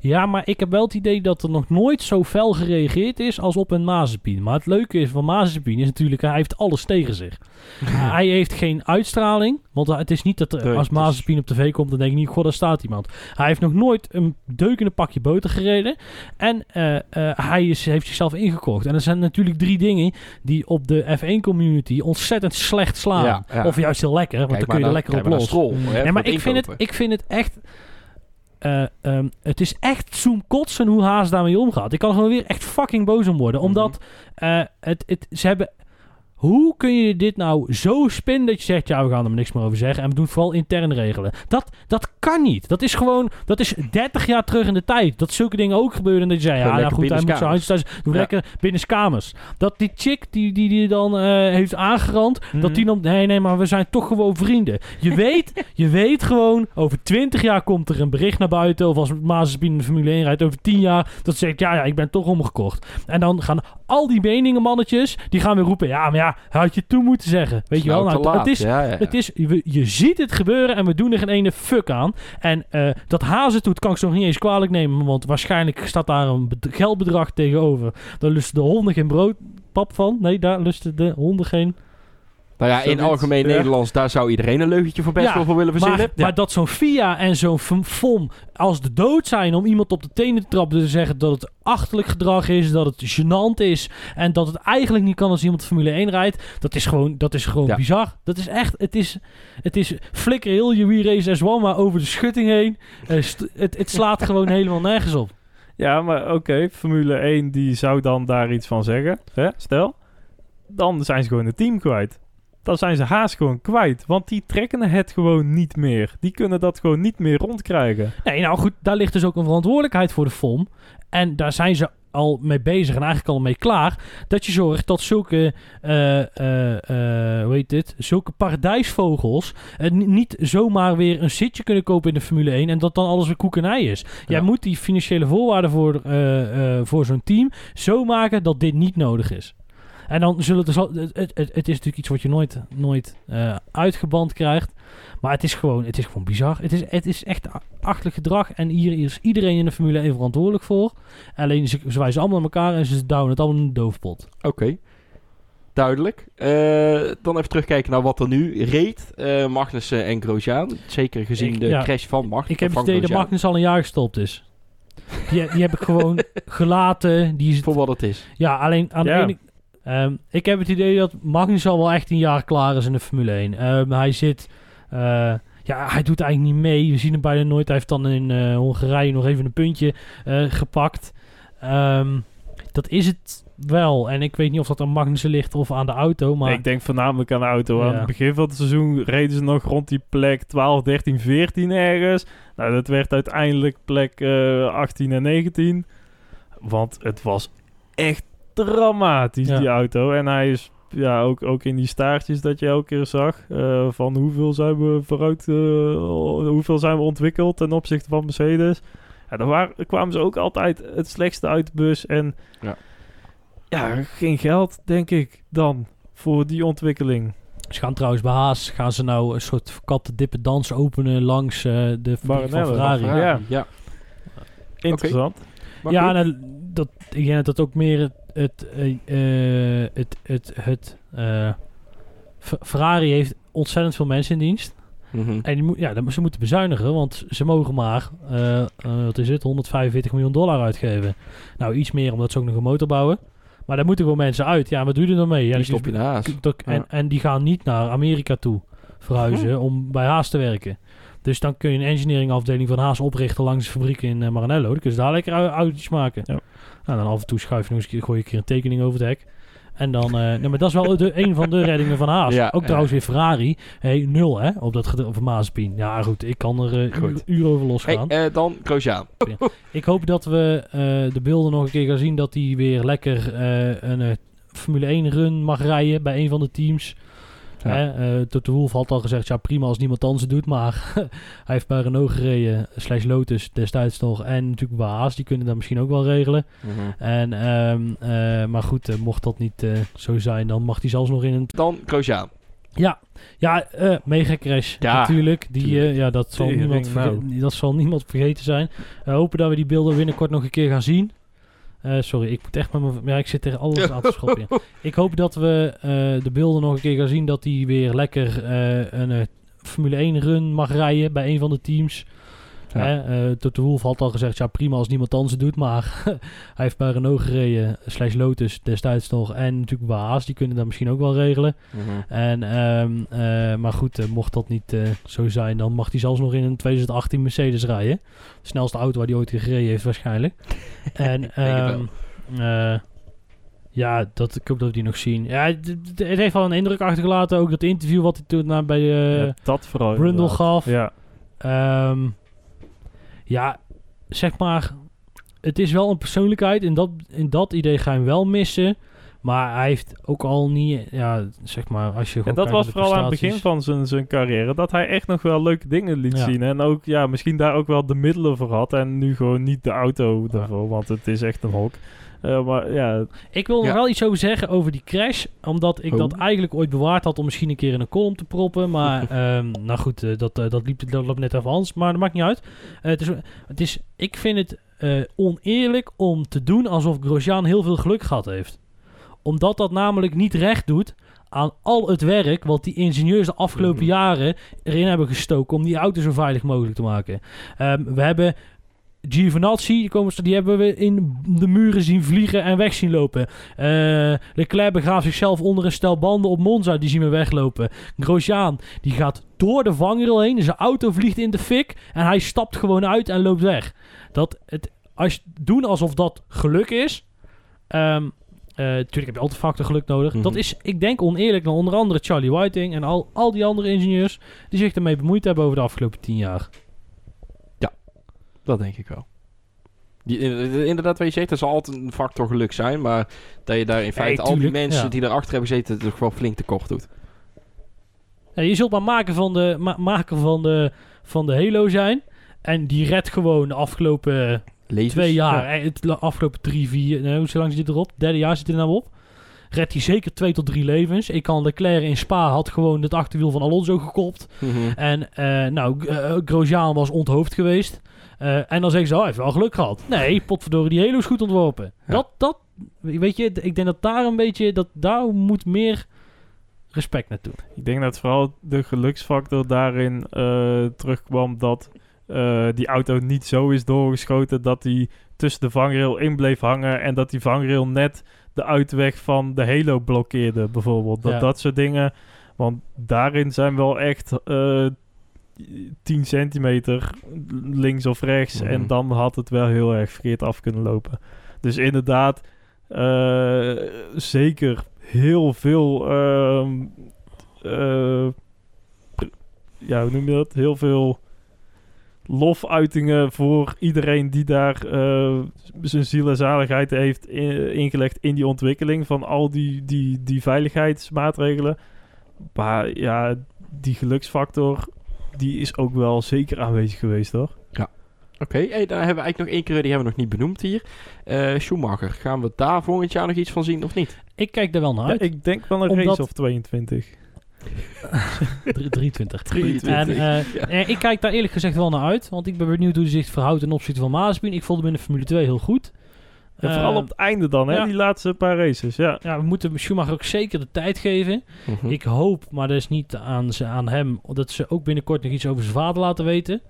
Ja, maar ik heb wel het idee dat er nog nooit zo fel gereageerd is als op een Mazepin. Maar het leuke is van Mazepin is natuurlijk, hij heeft alles tegen zich. hij heeft geen uitstraling, want het is niet dat er, Nee, als is- Mazepin op tv komt, dan denk ik niet, god, daar staat iemand. Hij heeft nog nooit een deukende pakje boter gereden en eh, eh, hij is, heeft zichzelf ingekocht. En er zijn natuurlijk drie dingen die op de F1-community ontzettend slecht slaan. Ja, ja. Of juist heel lekker, want Kijk dan kun je er lekker op los. maar naar Stroll, hè, Nee, voor maar het ik vind, het, ik vind het echt... eh, ehm, het is echt zoomkotsen hoe Haas daarmee omgaat. Ik kan er gewoon weer echt fucking boos om worden. Omdat eh, het, het, ze hebben... Hoe kun je dit nou zo spinnen dat je zegt... Ja, we gaan er niks meer over zeggen. En we doen het vooral intern regelen. Dat, dat kan niet. Dat is gewoon... Dat is 30 jaar terug in de tijd. Dat zulke dingen ook gebeuren. En dat je zei... Gewoon Ja, nou goed, hij moet zijn handjes thuis... Doe Ja. lekker binnenskamers. Dat die chick die die, die dan eh, heeft aangerand... Dat Mhm. die dan... Nee, nee, maar we zijn toch gewoon vrienden. Je weet, je weet gewoon... Over 20 jaar komt er een bericht naar buiten... Of als Mazepin in de Formule 1 rijdt... Over 10 jaar... Dat zegt... Ja, ja, ik ben toch omgekocht. En dan gaan al die meningen mannetjes... Die gaan weer roepen... Ja, maar ja... Had je toen moeten zeggen. Weet je wel? Nou, te Nou, het is... ja, ja, ja. Het is, je, je ziet het gebeuren en we doen er geen ene fuck aan. En eh, dat Hazen doet, kan ik ze nog niet eens kwalijk nemen. Want waarschijnlijk staat daar een bed- geldbedrag tegenover. Daar lusten de honden geen broodpap van. Nee, daar lusten de honden geen. Nou ja, in algemeen ja. Nederlands, daar zou iedereen een leugentje voor best Ja, wel voor willen verzinnen. Maar, maar dat zo'n FIA en zo'n FOM als de dood zijn om iemand op de tenen te trappen. Te zeggen dat het achterlijk gedrag is, dat het gênant is. En dat het eigenlijk niet kan als iemand Formule 1 rijdt. Dat is gewoon, dat is gewoon Ja. bizar. Dat is echt, het is, het is flikker heel je We Race S1 maar over de schutting heen. Eh, het, het slaat gewoon helemaal nergens op. Ja, maar oké, Formule 1 die zou dan daar iets van zeggen. Hè? Stel, dan zijn ze gewoon het team kwijt. Dan zijn ze haast gewoon kwijt. Want die trekken het gewoon niet meer. Die kunnen dat gewoon niet meer rondkrijgen. Nee, nou goed, daar ligt dus ook een verantwoordelijkheid voor de FOM. En daar zijn ze al mee bezig en eigenlijk al mee klaar. Dat je zorgt dat zulke, eh, hoe heet dit, zulke paradijsvogels ni- niet zomaar weer een zitje kunnen kopen in de Formule 1 en dat dan alles weer koekenij is. Jij moet die financiële voorwaarden voor, voor zo'n team zo maken dat dit niet nodig is. En dan zullen er zo, het, het, het is natuurlijk iets wat je nooit, nooit eh, uitgeband krijgt. Maar het is gewoon, het is gewoon bizar. Het is, het is echt a- achterlijk gedrag. En hier is iedereen in de Formule 1 verantwoordelijk voor. Alleen ze, ze wijzen allemaal naar elkaar en ze douwen het allemaal in de doofpot. Oké. Duidelijk. Eh, dan even terugkijken naar wat er nu reed. Eh Magnussen en Grosjean. Zeker gezien Ik- de ja. crash van Magnussen. Ik heb het idee dat Grosjean. Magnus al een jaar gestopt is. Die, die heb ik gewoon gelaten. Die is, Voor wat het is. ja, alleen aan de ene... Ehm, ik heb het idee dat Magnus al wel echt een jaar klaar is in de Formule 1. Ehm, hij zit... eh, ja, hij doet eigenlijk niet mee. We zien hem bijna nooit. Hij heeft dan in eh, Hongarije nog even een puntje eh, gepakt. Ehm, dat is het wel. En ik weet niet of dat aan Magnussen ligt of aan de auto. Maar Ik denk voornamelijk aan de auto. Aan het begin van het seizoen reden ze nog rond die plek 12, 13, 14 ergens. Nou, dat werd uiteindelijk plek eh 18 en 19. Want het was echt dramatisch, Ja. die auto. En hij is ja, ook, ook in die staartjes dat je elke keer zag. eh, van hoeveel zijn we vooruit, eh, hoeveel zijn we ontwikkeld ten opzichte van Mercedes. Ja, daar waren, kwamen ze ook altijd het slechtste uit de bus. En Ja. ja, geen geld, denk ik, dan voor die ontwikkeling. Ze gaan trouwens bij Haas, gaan ze nou een soort kattendippen dans openen langs eh, de van Ferrari. Ja. ja. Interessant. Ja, en dat, ik denk dat dat ook meer het, het, eh, eh, het, het, het eh, F- Ferrari heeft ontzettend veel mensen in dienst. Mhm. En die moet, ja, ze moeten bezuinigen, want ze mogen maar, eh, eh, wat is het, 145 miljoen dollar uitgeven. Nou, iets meer omdat ze ook nog een motor bouwen. Maar daar moeten gewoon mensen uit. Ja, wat doe je er dan mee? Ja, Die stop je haas. en, en die gaan niet naar Amerika toe verhuizen om bij Haas te werken. Dus dan kun je een engineering afdeling van Haas oprichten langs de fabriek in eh, Maranello. Dan kunnen ze daar lekker au- autootjes maken. Ja. Nou, dan af en toe schuif je nog eens een gooi je een keer een tekening over het hek. En dan, eh, nee, maar dat is wel de, een van de reddingen van Haas. Ja, ook trouwens weer Ferrari. Hey, nul hè, op dat gede- op Mazepin. Ja goed, ik kan er eh, Goed. uur, over Hey, losgaan. eh, dan Grosjean. Ik hoop dat we eh, de beelden nog een keer gaan zien dat hij weer lekker eh, een eh, Formule 1 run mag rijden bij een van de teams. Ja. Hè, eh, Toto Wolff had al gezegd, ja prima als niemand anders het doet, maar hij heeft bij Renault gereden, slash Lotus destijds nog, en natuurlijk bij Haas, die kunnen dat misschien ook wel regelen. Mhm. En, ehm, eh, maar goed, eh, mocht dat niet eh, zo zijn, dan mag hij zelfs nog in een... Dan Grosjean. Ja, ja eh, mega crash Ja, natuurlijk. Die, eh, ja, dat, zal niemand nou. dat zal niemand vergeten zijn. We hopen dat we die beelden binnenkort nog een keer gaan zien. Eh, sorry, ik moet echt met mijn... Ja, ik zit tegen alles aan te schoppen. ja. Ik hoop dat we eh, de beelden nog een keer gaan zien dat hij weer lekker eh, een Formule 1 run mag rijden bij een van de teams. Ja. Hè, eh, Toto Wolff had al gezegd, ja prima als niemand anders het doet, maar hij heeft bij Renault gereden, slash Lotus destijds nog, en natuurlijk bij Haas, die kunnen dat misschien ook wel regelen. Mhm. En, ehm, eh, maar goed, eh, mocht dat niet eh, zo zijn, dan mag hij zelfs nog in een 2018 Mercedes rijden. De snelste auto waar hij ooit in gereden heeft waarschijnlijk. en ehm, eh, ja, dat, ik hoop dat we die nog zien. Ja, het, heeft wel een indruk achtergelaten. Ook dat interview wat hij toen na- bij eh ja, dat vooral. Brundle inderdaad. gaf. Ja, Ehm, ja, zeg maar, het is wel een persoonlijkheid. In dat, in dat idee ga je hem wel missen. Maar hij heeft ook al niet, ja, zeg maar, als je En dat was vooral aan het begin van zijn, zijn carrière. Dat hij echt nog wel leuke dingen liet Ja. zien. En ook, ja, misschien daar ook wel de middelen voor had. En nu gewoon niet de auto daarvoor. Want het is echt een hok. Eh, maar ja, Ik wil Ja. nog wel iets over zeggen over die crash. Omdat ik Oh. dat eigenlijk ooit bewaard had om misschien een keer in een column te proppen. Maar ehm, nou goed, eh, dat, eh, dat, liep, dat net even anders. Maar dat maakt niet uit. Het is, het is, ik vind het oneerlijk om te doen alsof Grosjean heel veel geluk gehad heeft. Omdat dat namelijk niet recht doet aan al het werk wat die ingenieurs de afgelopen Mhm. jaren erin hebben gestoken om die auto zo veilig mogelijk te maken. Ehm, we hebben Giovinazzi, die, komen, die hebben we in de muren zien vliegen en weg zien lopen. Eh Leclerc begraaft zichzelf onder een stel banden op Monza, die zien we weglopen. Grosjean, die gaat door de vangrail heen, zijn auto vliegt in de fik en hij stapt gewoon uit en loopt weg. Dat het, als je doen alsof dat geluk is, ehm natuurlijk heb je altijd factor geluk nodig. Mhm. Dat is, ik denk, oneerlijk naar onder andere Charlie Whiting en al, al die andere ingenieurs die zich ermee bemoeid hebben over de afgelopen tien jaar. Dat denk ik wel. Die, in- inderdaad, wat je zegt, er zal altijd een factor geluk zijn. Maar dat je daar in feite al die mensen ja. die erachter hebben gezeten... toch wel flink tekort doet. Ja, je zult maar maken van de, ma- maken van de, van de Halo zijn. En die redt gewoon de afgelopen twee jaar. Ja. eh, Het afgelopen drie, vier... Nee, hoe lang zit erop? Derde jaar zit hij er nou op. Redt hij zeker twee tot drie levens. Ik kan Leclerc in Spa had gewoon het achterwiel van Alonso gekopt. Mhm. En eh, nou, eh, Grosjean was onthoofd geweest. Eh, en dan zeggen ze, oh, hij heeft wel geluk gehad. Nee, potverdorie, die Halo is goed ontworpen. Ja. Dat, dat, weet je, ik denk dat daar een beetje, dat daar moet meer respect naartoe. ik denk dat vooral de geluksfactor daarin eh, terugkwam dat eh, die auto niet zo is doorgeschoten dat hij tussen de vangrail in bleef hangen en dat die vangrail net de uitweg van de Halo blokkeerde bijvoorbeeld. Dat, Ja. dat soort dingen. Want daarin zijn wel echt 10 centimeter links of rechts. Mhm. En dan had het wel heel erg verkeerd af kunnen lopen. Dus inderdaad, eh, zeker heel veel. ehm, eh, ja, hoe noem je dat? Heel veel lofuitingen voor iedereen die daar eh, zijn ziel en zaligheid heeft in- ingelegd in die ontwikkeling van al die, die, die veiligheidsmaatregelen. Maar ja, die geluksfactor, die is ook wel zeker aanwezig geweest, hoor. Oké, hey, daar hebben we eigenlijk nog één keer, die hebben we nog niet benoemd hier. Eh, Schumacher, gaan we daar volgend jaar nog iets van zien of niet? Ik kijk er wel naar Ja, uit. ik denk wel een Omdat- race of 22. Drie- 23. 23. En eh, Ja. ik kijk daar eerlijk gezegd wel naar uit. Want ik ben benieuwd hoe hij zich verhoudt ten opzichte van Mazepin. Ik vond hem in de Formule 2 heel goed. En vooral Eh, op het einde dan, hè, ja. die laatste paar races. Ja. Ja, we moeten Schumacher ook zeker de tijd geven. Mhm. Ik hoop, maar dat is niet aan, ze, aan hem, dat ze ook binnenkort nog iets over zijn vader laten weten.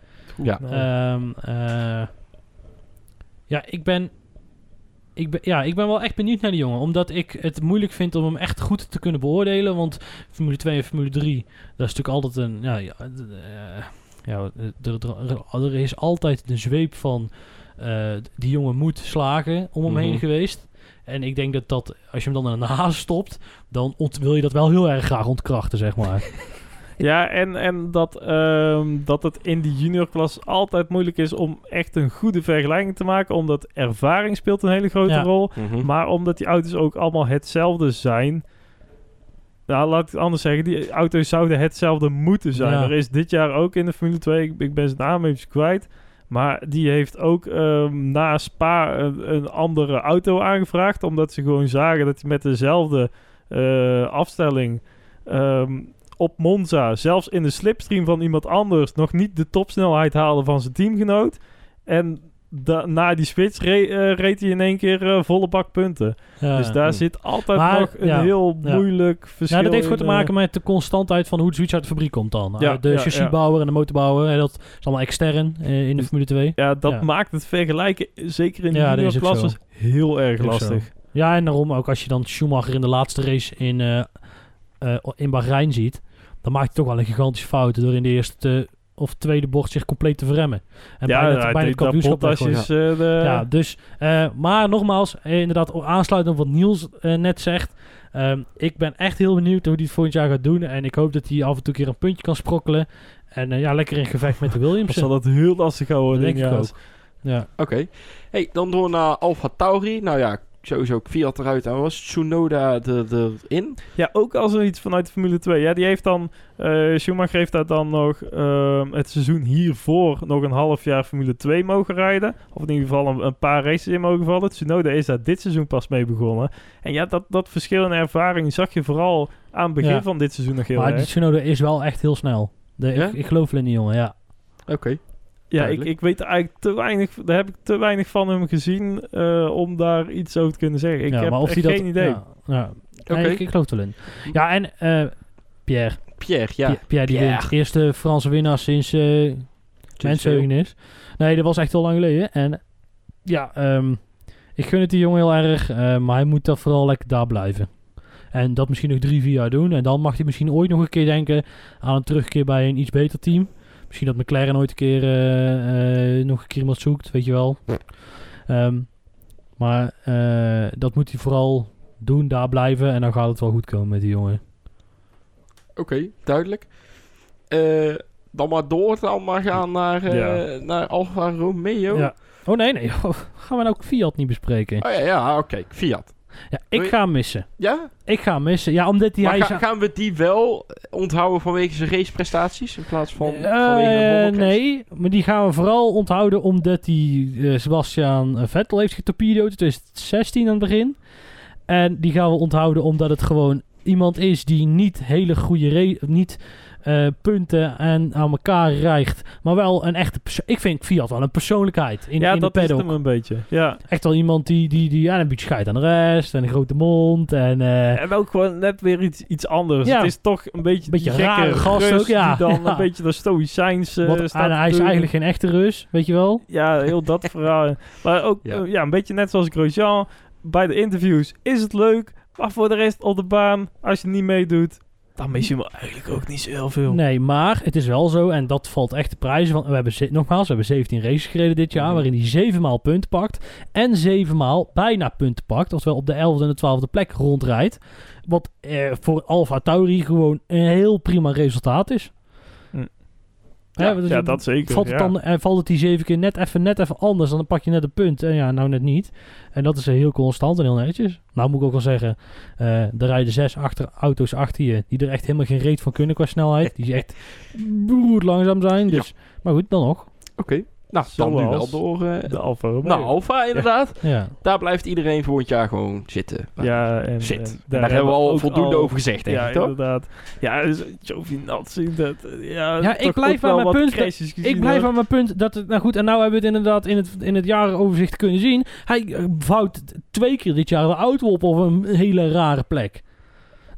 Ja. Nou, Ehm, eh, ja, ik ben, ik, ben, ja, ik ben wel echt benieuwd naar die jongen. Omdat ik het moeilijk vind om hem echt goed te kunnen beoordelen. Want Formule 2 en Formule 3, dat is natuurlijk altijd een... Ja, ja, eh, ja er, er, er is altijd de zweep van... eh, die jongen moet slagen om hem heen Mhm. geweest. En ik denk dat dat, als je hem dan in een haas stopt... dan ont- wil je dat wel heel erg graag ontkrachten, zeg maar. Ja, en, en dat, ehm, dat het in die juniorklas altijd moeilijk is om echt een goede vergelijking te maken. Omdat ervaring speelt een hele grote Ja. rol. Mhm. Maar omdat die auto's ook allemaal hetzelfde zijn. Nou, laat ik het anders zeggen. Die auto's zouden hetzelfde moeten zijn. Ja. Er is dit jaar ook in de Formule 2, ik, ik ben zijn naam even kwijt. Maar die heeft ook ehm, na Spa een, een andere auto aangevraagd. Omdat ze gewoon zagen dat hij met dezelfde eh, afstelling ehm, op Monza, zelfs in de slipstream van iemand anders, nog niet de topsnelheid haalde van zijn teamgenoot. En da- na die switch re- eh, reed hij in één keer eh, volle bak punten. Ja. dus daar Hm. zit altijd Maar, nog een ja, heel moeilijk verschil Ja, dat heeft gewoon in, te maken eh, met de constantheid van hoe zoiets uit de fabriek komt dan. De chassisbouwer en de motorbouwer, dat is allemaal extern in de Formule 2. Ja, dat maakt het vergelijken, zeker in de ook juniorklasses, heel erg lastig. Ja, en daarom ook als je dan Schumacher in de laatste race in, in Bahrein ziet, dan maakt hij toch wel een gigantische fout door in de eerste of tweede bocht zich compleet te verremmen. En ja, bijna, ja, bijna het dat kampioenschap weggooien. is, eh, de, Ja, dus, eh, maar nogmaals, eh, inderdaad, aansluitend op wat Niels net zegt. ehm, ik ben echt heel benieuwd hoe hij het volgend jaar gaat doen. En ik hoop dat hij af en toe een keer een puntje kan sprokkelen. En eh, ja, lekker in gevecht met de dat Williams. zal dat heel lastig gaan worden. denk ik ja. ook. Ja. Oké. Hey, dan door naar Alfa Tauri. Nou ja, sowieso Fiat eruit en was Tsunoda er- erin. Ja, ook als er iets vanuit de Formule 2. Ja, die heeft dan, eh Schumacher heeft daar dan nog ehm, het seizoen hiervoor nog een half jaar Formule 2 mogen rijden. Of in ieder geval een, een paar races in mogen vallen. Tsunoda is daar dit seizoen pas mee begonnen. En ja, dat, dat verschil in ervaring zag je vooral aan het begin Ja. van dit seizoen nog heel Maar die erg. Tsunoda is wel echt heel snel. De, Ja? ik, ik geloof wel in die jongen, ja. Oké. Ja, ik, ik weet eigenlijk te weinig, daar heb ik te weinig van hem gezien eh, om daar iets over te kunnen zeggen. Ik ja, heb maar of echt hij dat, geen idee. Ja, ja. Oké. Nee, ik, ik geloof er wel in. Ja, en eh, Pierre. Pierre, ja. Pierre, Pierre die Pierre. wint. Eerste Franse winnaar sinds uh, is. Nee, dat was echt al lang geleden. En ja, ehm, ik gun het die jongen heel erg. eh, maar hij moet daar vooral lekker daar blijven. En dat misschien nog drie, vier jaar doen. En dan mag hij misschien ooit nog een keer denken aan een terugkeer bij een iets beter team. Misschien dat McLaren ooit een keer eh, eh, nog een keer iemand zoekt, weet je wel. Ehm, maar eh, dat moet hij vooral doen, daar blijven. En dan gaat het wel goed komen met die jongen. Oké, duidelijk. Dan maar door, dan maar gaan naar, Ja. naar Alfa Romeo. Ja. Oh nee, nee. Gaan we nou ook Fiat niet bespreken? Oh ja, ja oké. Fiat. Ja, ik ga hem missen. Ja? Ik ga hem missen. Ja, omdat die maar hij ga- gaan we die wel onthouden vanwege zijn raceprestaties in plaats van Eh, vanwege nee, maar die gaan we vooral onthouden omdat hij eh, Sebastian eh, Vettel heeft getorpedoed in 2016 aan het begin. En die gaan we onthouden omdat het gewoon iemand is die niet hele goede niet eh, punten en aan elkaar rijgt, maar wel een echte perso- Ik vind Fiat wel een persoonlijkheid in, ja, in dat de is hem een beetje. Ja. Echt wel iemand die, die, die ja, een beetje scheidt aan de rest en een grote mond en... eh, En ook gewoon net weer iets, iets anders. Ja. Het is toch een beetje, Beetje gekke rare gast Rus ook, ja. Die dan Ja. een beetje de stoïcijns eh, wat, staat en hij is doen. eigenlijk geen echte Rus, weet je wel? Ja, heel dat verhaal. Maar ook Ja. ja. ja, een beetje net zoals Grosjean. Bij de interviews is het leuk. Maar voor de rest op de baan, als je niet meedoet... dan mis je hem eigenlijk ook niet zo heel veel. Nee, maar het is wel zo, en dat valt echt de prijzen van. We hebben nogmaals, we hebben 17 races gereden dit jaar, Mhm. waarin hij 7 maal punten pakt. En 7 maal bijna punten pakt, oftewel op de 11e en de 12e plek rondrijdt. Wat eh, voor Alfa Tauri gewoon een heel prima resultaat is. Dus ja, dat zeker. Valt het, dan, eh, valt het die zeven keer net even, net even anders, dan pak je net een punt. En ja, nou net niet. En dat is eh, heel constant en heel netjes. Nou moet ik ook wel zeggen, eh er rijden zes achter, auto's achter je die er echt helemaal geen reet van kunnen qua snelheid. Die echt bloed langzaam zijn. Dus, Maar goed, dan nog. Oké. Nou, dan nu wel door eh De Alfa Romeo. naar Alfa inderdaad. Ja. Daar blijft iedereen volgend jaar gewoon zitten. ja, en, Zit. en En daar, hebben we al voldoende al- over gezegd, denk ja, ik, toch? inderdaad. Ja, dus Giovinazzi, dat... Ja, Ja, ik blijf aan mijn punt dat- Ik blijf aan mijn punt dat het, nou goed, en nou hebben we het inderdaad in het, in het jarenoverzicht kunnen zien. Hij eh, vouwt twee keer dit jaar de auto op op een hele rare plek.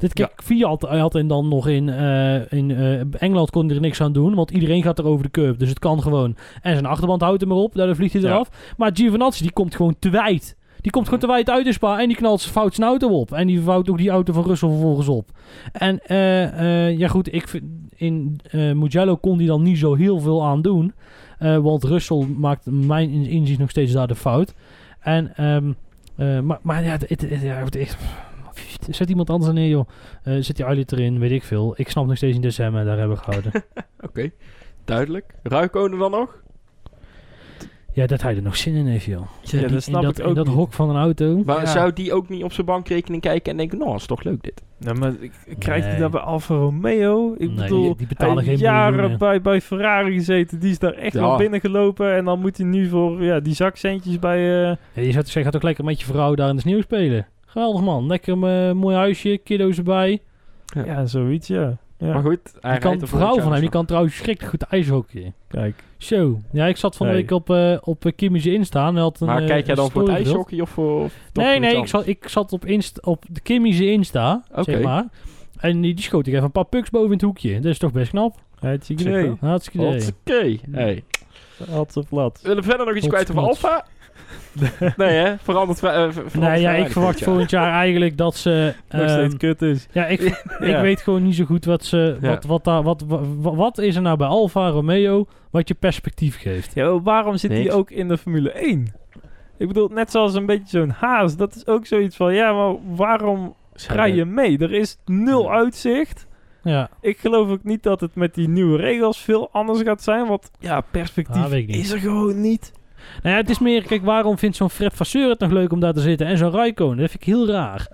Dit kijk, Fiat hij had en dan nog in, eh, in eh, Engeland kon hij er niks aan doen, want iedereen gaat er over de curb, dus het kan gewoon. En zijn achterband houdt hem erop, daardoor vliegt hij Ja. eraf. Maar Giovinazzi die komt gewoon te wijd. Die komt gewoon te wijd uit de spa en die knalt zijn fout zijn auto op. En die vouwt ook die auto van Russell vervolgens op. En eh, ja goed, ik vind, in eh Mugello kon hij dan niet zo heel veel aan doen. Want Russell maakt mijn in- inziens nog steeds daar de fout. En, ehm, eh, maar, maar ja, het, het, het- ja, het- echt, zet iemand anders er neer, joh. Eh, zet die Eilit erin, weet ik veel. Ik snap nog steeds in december, daar hebben we gehouden. Oké, duidelijk. Ruikonen dan nog? ja, dat hij er nog zin in heeft, joh. Ja, In- dat snap in dat, ik ook In dat niet. hok van een auto. Maar Ja. zou die ook niet op zijn bankrekening kijken en denken, nou, is toch leuk dit? Nou, maar ik- krijgt hij Nee. dat bij Alfa Romeo? Ik Nee, bedoel, die- die betalen hij heeft geen jaren bij, bij Ferrari gezeten. Die is daar echt Ja. wel binnengelopen. En dan moet hij nu voor ja, die zakcentjes bij... eh, Ja, je zou toch zeggen, gaat ook lekker met je vrouw daar in de sneeuw spelen. Geweldig, man. Lekker een mooi huisje, kiddo's erbij. Ja. ja. zoiets, ja. ja. Maar goed, hij Die kan, vrouw van hem, die kan trouwens schrikkelijk goed ijshockeyen. Kijk. Zo. Ja, ik zat van de Hey. week op, eh op eh, Kimmy's Insta. en had een, Maar eh, kijk jij dan voor het ijshockey of voor... of toch Nee, nee, ik zat, ik zat op, Insta, op de Kimmy's Insta, Oké. zeg maar. En die, die schoot ik even een paar pucks boven in het hoekje. Dat is toch best knap. Hartstikke idee. Hartstikke idee. Oké. Hey. Had ze plat. Willen we verder nog iets kwijt over. Alfa? nee, hè? Verandert... eh, verandert Nee, ja, ik verwacht volgend jaar eigenlijk dat ze... Nog ehm, steeds kut is. ja, ik, ik weet gewoon niet zo goed wat ze... Ja. Wat, wat, daar, wat, wat, wat is er nou bij Alfa Romeo wat je perspectief geeft? Ja, waarom zit Niks. hij ook in de Formule 1? Ik bedoel, net zoals een beetje zo'n haas. Dat is ook zoiets van, ja, maar waarom jaar. rij je mee? Er is nul Ja. uitzicht. Ja, Ik geloof ook niet dat het met die nieuwe regels veel anders gaat zijn. Want ja, perspectief Ah, niet. is er gewoon niet. Nou ja, het is meer, kijk, waarom vindt zo'n Fred Vasseur het nog leuk om daar te zitten en zo'n Raikkonen? Dat vind ik heel raar.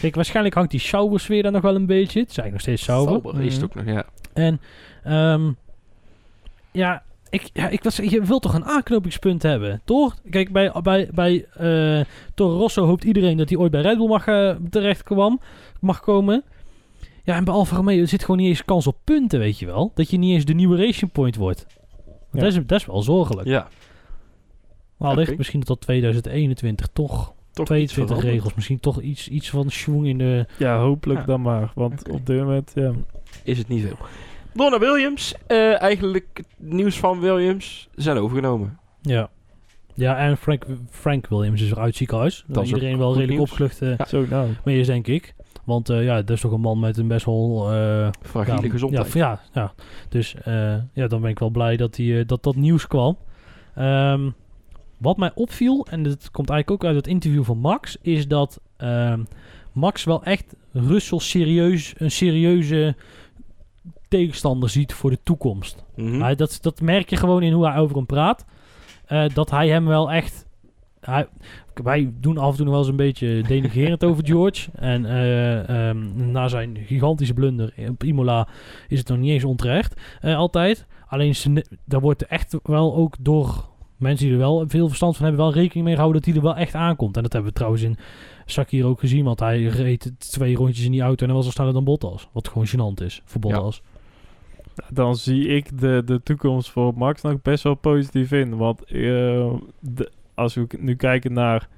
Kijk, waarschijnlijk hangt die Sauber-sfeer daar nog wel een beetje. Het is eigenlijk nog steeds Sauber. Sauber is het ook nog, ja. En, ehm, ja, ik, ja, ik was, je wilt toch een aanknopingspunt hebben, toch? Kijk, bij, bij, bij eh, Toro Rosso hoopt iedereen dat hij ooit bij Red Bull mag, eh, terecht kwam, mag komen. Ja, en bij Alfa Romeo zit gewoon niet eens kans op punten, weet je wel. Dat je niet eens de nieuwe Racing Point wordt. Ja. Dat, is, dat is wel zorgelijk. Ja, Maar Oké. wellicht misschien tot 2021 toch toch iets 22 veranderd. regels. Misschien toch iets, iets van schwung in de... Ja, hopelijk Ja. dan maar. Want op dit moment, ja. Is het niet veel. Door naar Williams. Eh, eigenlijk het nieuws van Williams zijn overgenomen. Ja. Ja, en Frank, Frank Williams is er uit het ziekenhuis. Dat is iedereen wel redelijk nieuws. opgelucht Ja. Zo nou. mee is, denk ik. Want eh, ja, dat is toch een man met een best wel... eh, Fragiele ja, gezondheid. Ja, ja, ja. Dus eh, ja, dan ben ik wel blij dat, die, dat dat nieuws kwam. Ehm, wat mij opviel, en dat komt eigenlijk ook uit het interview van Max, is dat ehm, Max wel echt Russell serieus, een serieuze tegenstander ziet voor de toekomst. Mhm. Hij, dat, dat merk je gewoon in hoe hij over hem praat. Dat hij hem wel echt. Hij, wij doen af en toe nog wel eens een beetje denigerend over George. En eh, ehm, na zijn gigantische blunder op Imola is het nog niet eens onterecht. eh, altijd. Alleen daar wordt echt wel ook door mensen die er wel veel verstand van hebben, wel rekening mee gehouden dat hij er wel echt aankomt. En dat hebben we trouwens in Sakir ook gezien. Want hij reed twee rondjes in die auto en hij was al sneller dan Bottas. Wat gewoon gênant is voor Ja. Bottas. Dan zie ik de, de toekomst voor Max nog best wel positief in. Want eh, de, als we nu kijken naar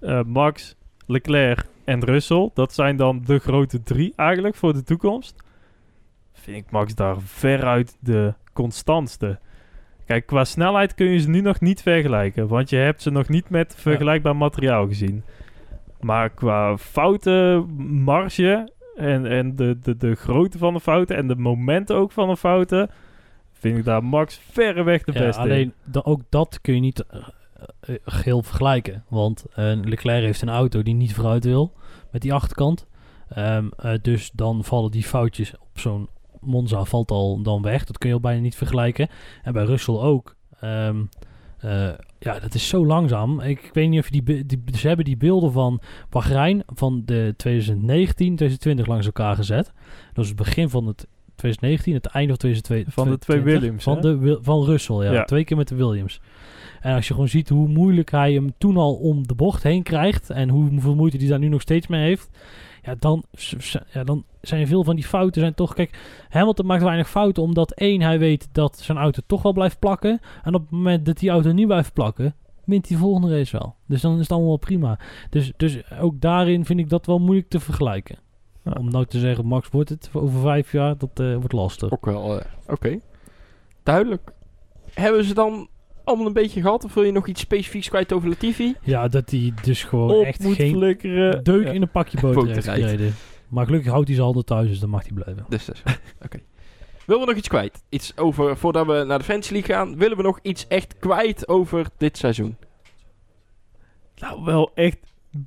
eh, Max, Leclerc en Russell, dat zijn dan de grote drie eigenlijk voor de toekomst. Vind ik Max daar veruit de constantste. Kijk, qua snelheid kun je ze nu nog niet vergelijken, want je hebt ze nog niet met vergelijkbaar materiaal gezien. Maar qua foutenmarge en, en de, de, de grootte van de fouten en de momenten ook van de fouten, vind ik daar Max verreweg de Ja, beste in. alleen da- ook dat kun je niet eh, geheel vergelijken. Want eh, Leclerc heeft een auto die niet vooruit wil met die achterkant. Ehm, eh, dus dan vallen die foutjes op zo'n Monza valt al dan weg. Dat kun je al bijna niet vergelijken. En bij Russell ook. Ehm, eh, ja, dat is zo langzaam. Ik, ik weet niet of je die, die... Ze hebben die beelden van Bahrein van de 2019, 2020 langs elkaar gezet. Dat was het begin van het 2019, het einde van 2020. Van de twee 2020, Williams, Van, hè? de, van Russell, ja. Ja. Twee keer met de Williams. En als je gewoon ziet hoe moeilijk hij hem toen al om de bocht heen krijgt... en hoeveel moeite hij daar nu nog steeds mee heeft... Ja, dan, ja, dan zijn veel van die fouten zijn toch... Kijk, Hamilton maakt weinig fouten omdat één, hij weet dat zijn auto toch wel blijft plakken. En op het moment dat die auto niet blijft plakken, wint hij de volgende race wel. Dus dan is het allemaal wel prima. Dus, dus ook daarin vind ik dat wel moeilijk te vergelijken. Ja. Om nou te zeggen, Max wordt het over vijf jaar, dat eh, wordt lastig. Ook wel, eh, oké. Duidelijk. Hebben ze dan allemaal een beetje gehad? Of wil je nog iets specifieks kwijt over Latifi? Ja, dat hij dus gewoon Op echt geen flikkeren. deuk Ja. in een pakje boter heeft gereden. Maar gelukkig houdt hij ze altijd thuis, dus dan mag hij blijven. Dus is oké. Willen we nog iets kwijt? Iets over, voordat we naar de Fantasy League gaan, willen we nog iets echt kwijt over dit seizoen? Nou, wel echt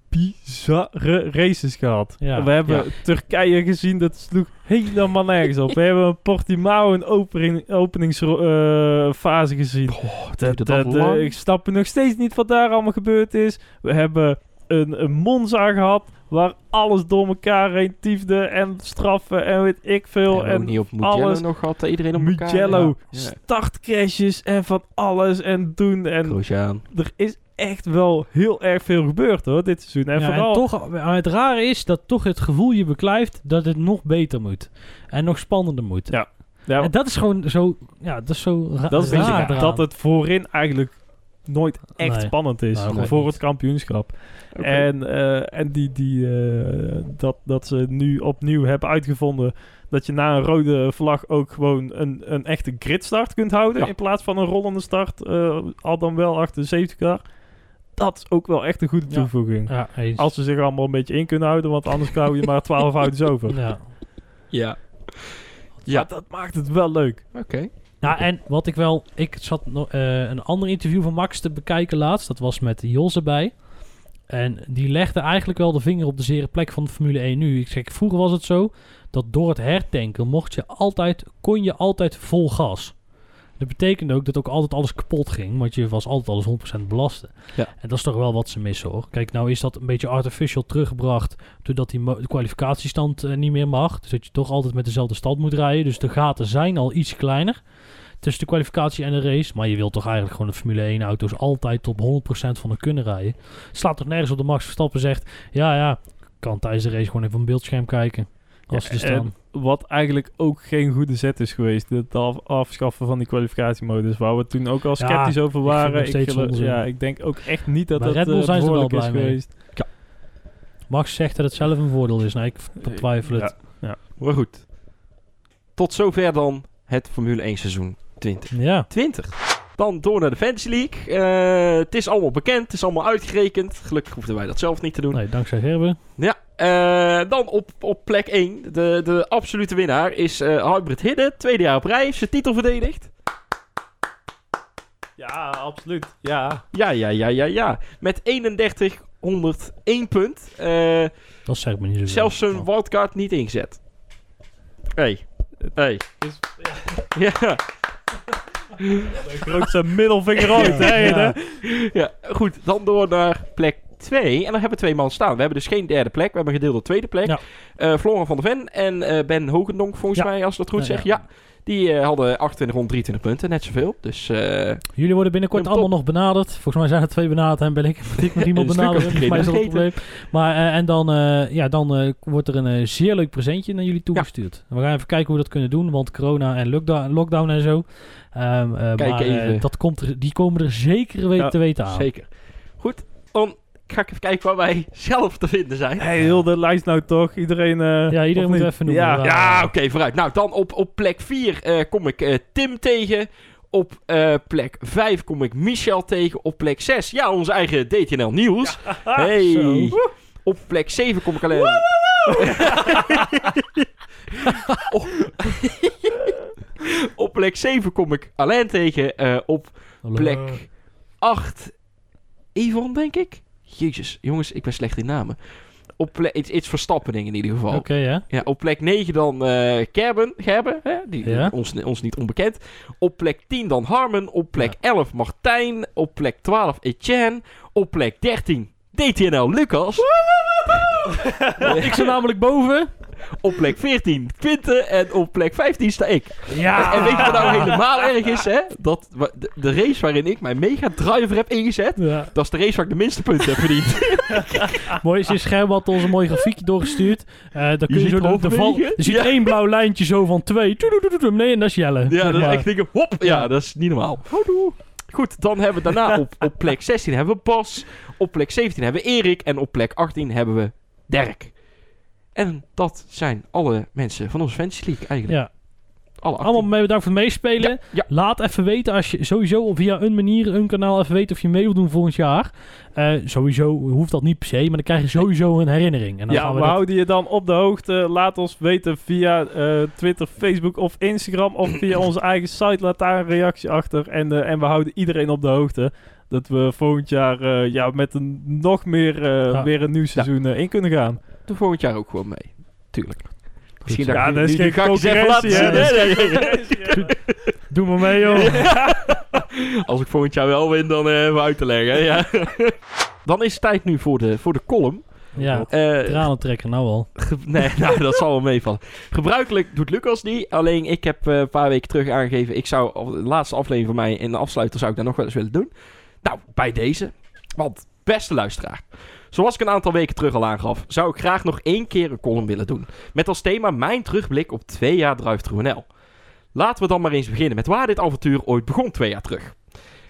bizarre races gehad. Ja. We hebben Ja. Turkije gezien, dat sloeg helemaal nergens op. We hebben een Portimao een opening, openingsfase gezien. het Dat, dat, eh, ik snap nog steeds niet wat daar allemaal gebeurd is. We hebben een, een Monza gehad waar alles door elkaar heen tiefde en straffen en weet ik veel. Ook en niet op Mugello alles- nog gehad, eh, iedereen op elkaar. Mugello, Ja. startcrashes en van alles en doen. En Grosjean. er is echt wel heel erg veel gebeurd hoor, dit seizoen. En Ja, vooral... en toch, maar het rare is dat toch het gevoel je beklijft dat het nog beter moet. En nog spannender moet. Ja. Ja, En dat is gewoon zo, ja, dat is zo ra- dat is raar eraan. dat het voorin eigenlijk nooit echt Nee. spannend is Nou, voor niet. het kampioenschap. En, eh, en die, die, eh, dat, dat ze nu opnieuw hebben uitgevonden dat je na een rode vlag ook gewoon een, een echte gridstart kunt houden. Ja. In plaats van een rollende start, eh, al dan wel achter de safety car. Dat is ook wel echt een goede toevoeging. Ja. Als ze zich allemaal een beetje in kunnen houden, want anders hou je maar 12 auto's over. ja. Ja. Ja, Ja. dat maakt het wel leuk. Oké. Nou, en wat ik wel... Ik zat nog eh, een ander interview van Max te bekijken laatst. Dat was met Jos erbij. En die legde eigenlijk wel de vinger op de zere plek van de Formule 1 nu. Ik zeg, vroeger was het zo dat door het hertanken mocht je altijd, kon je altijd vol gas. Dat betekende ook dat ook altijd alles kapot ging, want je was altijd alles 100% belasten. Ja. En dat is toch wel wat ze missen hoor. Kijk, nou is dat een beetje artificial teruggebracht doordat die de kwalificatiestand eh, niet meer mag. Dus dat je toch altijd met dezelfde stand moet rijden. Dus de gaten zijn al iets kleiner tussen de kwalificatie en de race. Maar je wilt toch eigenlijk gewoon de Formule 1 auto's altijd op 100% van de kunnen rijden. Het slaat toch nergens op de Max Verstappen zegt, ja ja, kan tijdens de race gewoon even een beeldscherm kijken. Als Ja, ze er. Wat eigenlijk ook geen goede zet is geweest. Het af- afschaffen van die kwalificatiemodus. Waar we toen ook al Ja, sceptisch over waren. Ik, ja, ik denk ook echt niet dat Bij dat Red Bull eh, zijn ze wel behoorlijk is blij mee. geweest. Max zegt dat het zelf een voordeel is. Nou, ik betwijfel het. Maar goed. Tot zover dan het Formule 1 seizoen 20. Ja. 20. Dan door naar de Fantasy League. Eh, het is allemaal bekend, het is allemaal uitgerekend. Gelukkig hoefden wij dat zelf niet te doen. Nee, dankzij Gerben. Ja, eh, dan op, op plek 1. De, de absolute winnaar is eh Hybrid Hidden. Tweede jaar op rij, zijn titel verdedigd. Ja, absoluut. Ja. Ja, ja, ja, ja, ja. Met 3101 punt. Eh, Dat zegt me niet zo zelfs zijn wildcard niet ingezet. Hey. Hey. Is- Ja. De grootste middelvinger ooit, hè? Ja. hè? ja, goed. Dan door naar plek 2. En dan hebben we twee man staan. We hebben dus geen derde plek. We hebben een gedeelde tweede plek. Ja. Eh, van der Ven en eh, Ben Hogendonk, volgens Ja. mij, als ik dat goed Ja, zeg. ja. Ja. Die eh, hadden 28 rond 23 punten, net zoveel. Dus Jullie worden binnenkort allemaal nog benaderd. Volgens mij zijn er twee benaderd en ben ik, nog iemand Volgens mij is dat het probleem. Maar en dan, ja, dan wordt er een zeer leuk presentje naar jullie toegestuurd. En We gaan even kijken hoe we dat kunnen doen, want corona en lockdown, lockdown en zo. Ehm, eh, Kijk maar eh, even. dat komt er, die komen er zeker weten Ja, te weten aan. zeker. Goed, dan ga ik even kijken waar wij zelf te vinden zijn. Hey, heel de lijst nou toch? Iedereen... eh, Ja, iedereen moet niet? even noemen. Ja, Ja. Ja, oké, vooruit. Nou, dan op, op plek 4 kom ik eh, Tim tegen. Op eh, plek 5 kom ik Michel tegen. Op plek 6, ja, onze eigen DTNL Nieuws. hey. Zo. Op plek 7 kom ik alleen... op, op plek 7 kom ik alleen tegen. eh, op Hallo. plek 8 Yvonne, denk ik. Jezus, jongens, ik ben slecht in namen. Op plek, iets, iets Verstappening in ieder geval. Oké, ja. Ja, op plek 9 dan eh Gerben, Gerben hè? Die, Ja. ons, ons niet onbekend. Op plek 10 dan Harmon. Op plek 11 Martijn. Op plek 12 Etienne. Op plek 13 DTNL Lucas. Ik sta namelijk boven. Op plek 14 Quinten. En op plek 15 sta ik. Ja. En weet je wat nou helemaal erg is, hè? Dat, de, de race waarin ik mijn mega driver heb ingezet, Ja. dat is de race waar ik de minste punten heb verdiend. Mooi, is scherm had ons een mooi grafiekje doorgestuurd. Eh dan kun je, ziet zo de, de val... halverwege? Je ziet Ja. één blauw lijntje zo van twee. Toe, toe, toe, toe, Nee, en dat is Jelle. ja, Zeg dat is maar. echt hop. Ja, Ja. dat is niet normaal. Houdoe. Goed, dan hebben we daarna op, op plek 16 hebben we Bas. Op plek 17 hebben we Erik. En op plek 18 hebben we Dirk. En dat zijn alle mensen van onze Fantasy League eigenlijk. Ja. Alle 18. Allemaal mee bedankt voor het meespelen. Ja, ja. Laat even weten als je sowieso via een manier, een kanaal even weet of je mee wilt doen volgend jaar. Eh, sowieso hoeft dat niet per se, maar dan krijg je sowieso een herinnering. En dan Ja, gaan we, we dat- houden je dan op de hoogte. Laat ons weten via eh, Twitter, Facebook of Instagram. Of via onze eigen site. Laat daar een reactie achter. En, eh, en we houden iedereen op de hoogte. Dat we volgend jaar eh, ja, met een nog meer eh, Ja. weer een nieuw seizoen eh, in kunnen gaan. Doe volgend jaar ook gewoon mee. Tuurlijk. Misschien Ja, ik dat is geen concurrentie. Doe maar mee, joh. Als ik volgend jaar wel win, dan eh, hebben we uit te leggen. Ja. dan is het tijd nu voor de, voor de column. Ja, tranen trekken nou al. nee, nou, dat zal wel meevallen. Gebruikelijk doet Lucas die. Alleen ik heb eh, een paar weken terug aangegeven... ik zou de laatste aflevering van mij in de afsluiter... zou ik dat nog wel eens willen doen. Nou, bij deze. Want, beste luisteraar... Zoals ik een aantal weken terug al aangaf... zou ik graag nog één keer een column willen doen. Met als thema mijn terugblik op twee jaar Drive. Laten we dan maar eens beginnen met waar dit avontuur ooit begon twee jaar terug.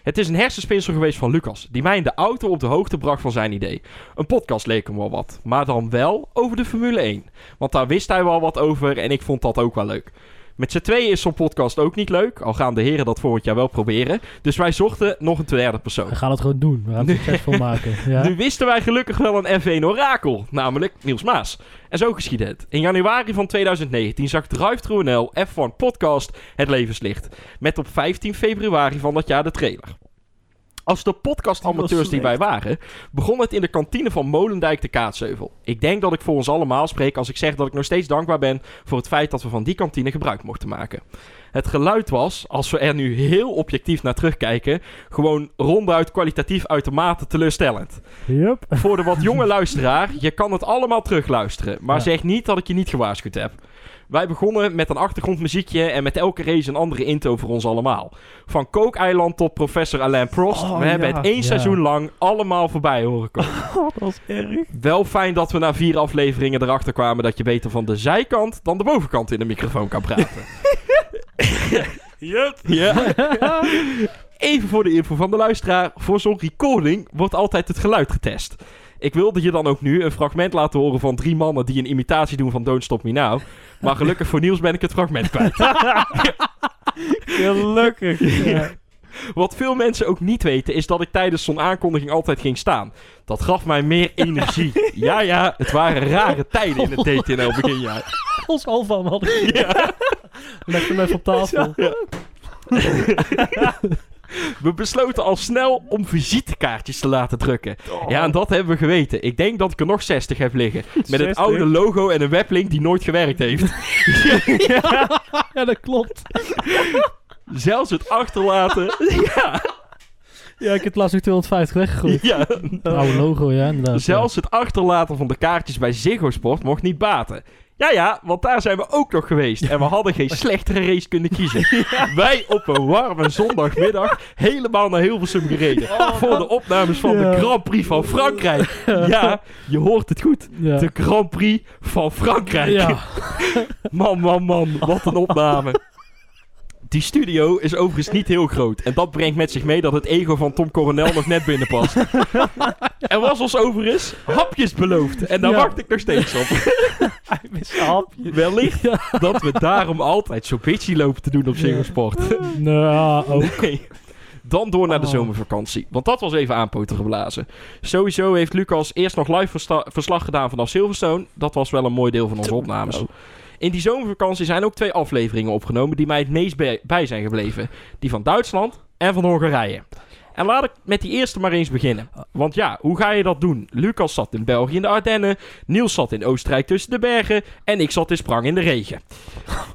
Het is een hersenspinsel geweest van Lucas, die mij in de auto op de hoogte bracht van zijn idee. Een podcast leek hem wel wat, maar dan wel over de Formule 1. Want daar wist hij wel wat over en ik vond dat ook wel leuk. Met z'n tweeën is zo'n podcast ook niet leuk, al gaan de heren dat volgend jaar wel proberen. Dus wij zochten nog een derde persoon. We gaan het gewoon doen. We gaan het succesvol maken. Ja. Nu wisten wij gelukkig wel een F1-orakel, namelijk Niels Maas. En zo geschiedde het. In januari van 2019 zag Drive Through NL F1 Podcast het levenslicht. Met op 15 februari van dat jaar de trailer. Als de podcast-amateurs die wij waren, begon het in de kantine van Molendijk de Kaatsheuvel. Ik denk dat ik voor ons allemaal spreek als ik zeg dat ik nog steeds dankbaar ben voor het feit dat we van die kantine gebruik mochten maken. Het geluid was, als we er nu heel objectief naar terugkijken, gewoon ronduit kwalitatief uitermate teleurstellend. Yup. Voor de wat jonge luisteraar, je kan het allemaal terugluisteren. Maar Ja. zeg niet dat ik je niet gewaarschuwd heb. Wij begonnen met een achtergrondmuziekje en met elke race een andere intro voor ons allemaal. Van Kookeiland tot professor Alain Prost. Oh, we hebben ja. het één Ja. seizoen lang allemaal voorbij horen komen. Oh, dat is erg. Wel fijn dat we na vier afleveringen erachter kwamen dat je beter van de zijkant dan de bovenkant in de microfoon kan praten. Yup. Ja. Even voor de info van de luisteraar. Voor zo'n recording wordt altijd het geluid getest. Ik wilde je dan ook nu een fragment laten horen van drie mannen die een imitatie doen van Don't Stop Me Now. Maar gelukkig voor Niels ben ik het fragment kwijt. Gelukkig. Ja. Wat veel mensen ook niet weten is dat ik tijdens zo'n aankondiging altijd ging staan. Dat gaf mij meer energie. Ja, ja, het waren rare tijden in het DTNL beginjaar. Ons Alfa, man. Ja. Leg hem even op tafel. We besloten al snel om visitekaartjes te laten drukken. Ja, en dat hebben we geweten. Ik denk dat ik er nog 60 heb liggen. Met het 60? oude logo en een weblink die nooit gewerkt heeft. Ja, dat klopt. Zelfs het achterlaten. ja, Ja, ik heb het laatst nog 250 weggegooid. ja. Oude logo, ja, inderdaad. Zelfs het achterlaten van de kaartjes bij Ziggo Sport mocht niet baten. Ja, ja, want daar zijn we ook nog geweest. En we hadden geen slechtere race kunnen kiezen. Wij op een warme zondagmiddag helemaal naar Hilversum gereden. Voor de opnames van Ja. de Grand Prix van Frankrijk. Ja, je hoort het goed. Ja. De Grand Prix van Frankrijk. Ja. Man, man, man, wat een opname. Die studio is overigens niet heel groot. En dat brengt met zich mee dat het ego van Tom Coronel nog net binnen er was ons overigens hapjes beloofd. En daar Ja. wacht ik nog steeds op. Wellicht dat we daarom altijd zo bitchy lopen te doen op Ziggo Sport. Nou, ook. Nee. Dan door naar de Oh. zomervakantie. Want dat was even aanpoten geblazen. Sowieso heeft Lucas eerst nog live verslag gedaan vanaf Silverstone. Dat was wel een mooi deel van onze opnames. In die zomervakantie zijn ook twee afleveringen opgenomen die mij het meest bij zijn gebleven. Die van Duitsland en van Hongarije. En laat ik met die eerste maar eens beginnen. Want ja, hoe ga je dat doen? Lucas zat in België in de Ardennen, Niels zat in Oostenrijk tussen de bergen en ik zat in Sprang in de regen.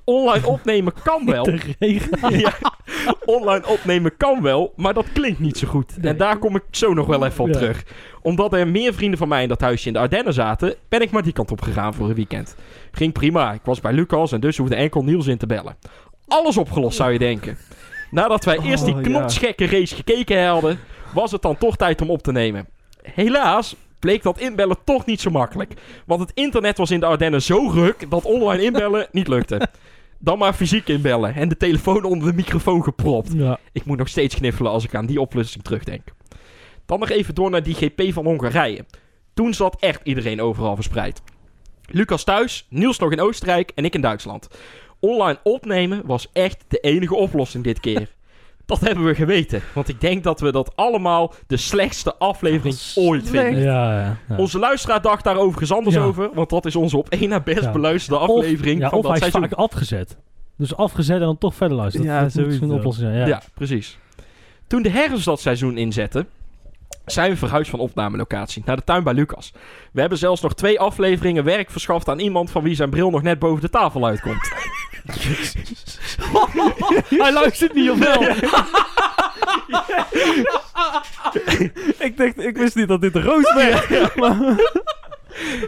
Online opnemen kan wel. De regen. Ja, online opnemen kan wel, maar dat klinkt niet zo goed. En daar kom ik zo nog wel even op Ja. terug. Omdat er meer vrienden van mij in dat huisje in de Ardennen zaten, ben ik maar die kant op gegaan voor een weekend. Ging prima, ik was bij Lucas en dus hoefde enkel Niels in te bellen. Alles opgelost zou je denken. Nadat wij eerst die Oh, knotsgekke race gekeken hadden, was het dan toch tijd om op te nemen. Helaas bleek dat inbellen toch niet zo makkelijk. Want het internet was in de Ardennen zo ruk dat online inbellen niet lukte. Dan maar fysiek inbellen en de telefoon onder de microfoon gepropt. Ja. Ik moet nog steeds kniffelen als ik aan die oplossing terugdenk. Dan nog even door naar die GP van Hongarije. Toen zat echt iedereen overal verspreid. Lucas thuis, Niels nog in Oostenrijk en ik in Duitsland. Online opnemen was echt de enige oplossing dit keer. Dat hebben we geweten, want ik denk dat we dat allemaal de slechtste aflevering ooit vinden. Ja, ja, ja. Onze luisteraar dacht daar overigens anders Ja. over, want dat is onze op één na best Ja. beluisterde Of- aflevering ja, van of dat hij is seizoen. vaak afgezet. Dus afgezet en dan toch verder luisteren. Ja, dat, sowieso. een oplossing zijn. Ja. Ja. precies. Toen de herfst dat seizoen inzette, zijn we verhuisd van opnamelocatie naar de tuin bij Lucas. We hebben zelfs nog twee afleveringen werk verschaft aan iemand van wie zijn bril nog net boven de tafel uitkomt. hij luistert niet of wel? ik, dacht, ik wist niet dat dit de roos werd.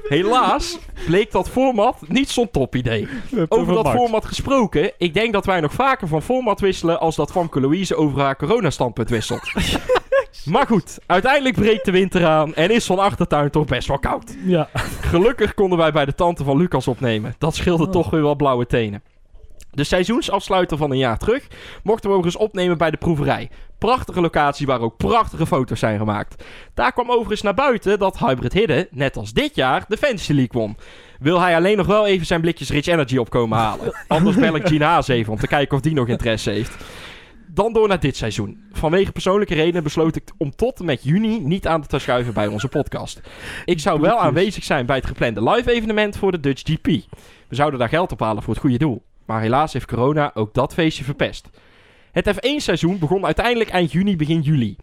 Helaas bleek dat format niet zo'n top idee. Over dat format gesproken, ik denk dat wij nog vaker van format wisselen als dat Famke Louise over haar coronastandpunt wisselt. maar goed, uiteindelijk breekt de winter aan en is van achtertuin toch best wel koud. Ja. Gelukkig konden wij bij de tante van Lucas opnemen. Dat scheelde Oh. toch weer wel blauwe tenen. De seizoensafsluiter van een jaar terug mochten we overigens opnemen bij de proeverij. Prachtige locatie waar ook prachtige foto's zijn gemaakt. Daar kwam overigens naar buiten dat Hybrid Hidden, net als dit jaar, de Fantasy League won. Wil hij alleen nog wel even zijn blikjes Rich Energy opkomen halen. Anders bel ik Gina Haas even om te kijken of die nog interesse heeft. Dan door naar dit seizoen. Vanwege persoonlijke redenen besloot ik om tot en met juni niet aan te schuiven bij onze podcast. Ik zou wel aanwezig zijn bij het geplande live evenement voor de Dutch GP. We zouden daar geld ophalen voor het goede doel. Maar helaas heeft corona ook dat feestje verpest. Het F1-seizoen begon uiteindelijk eind juni, begin juli.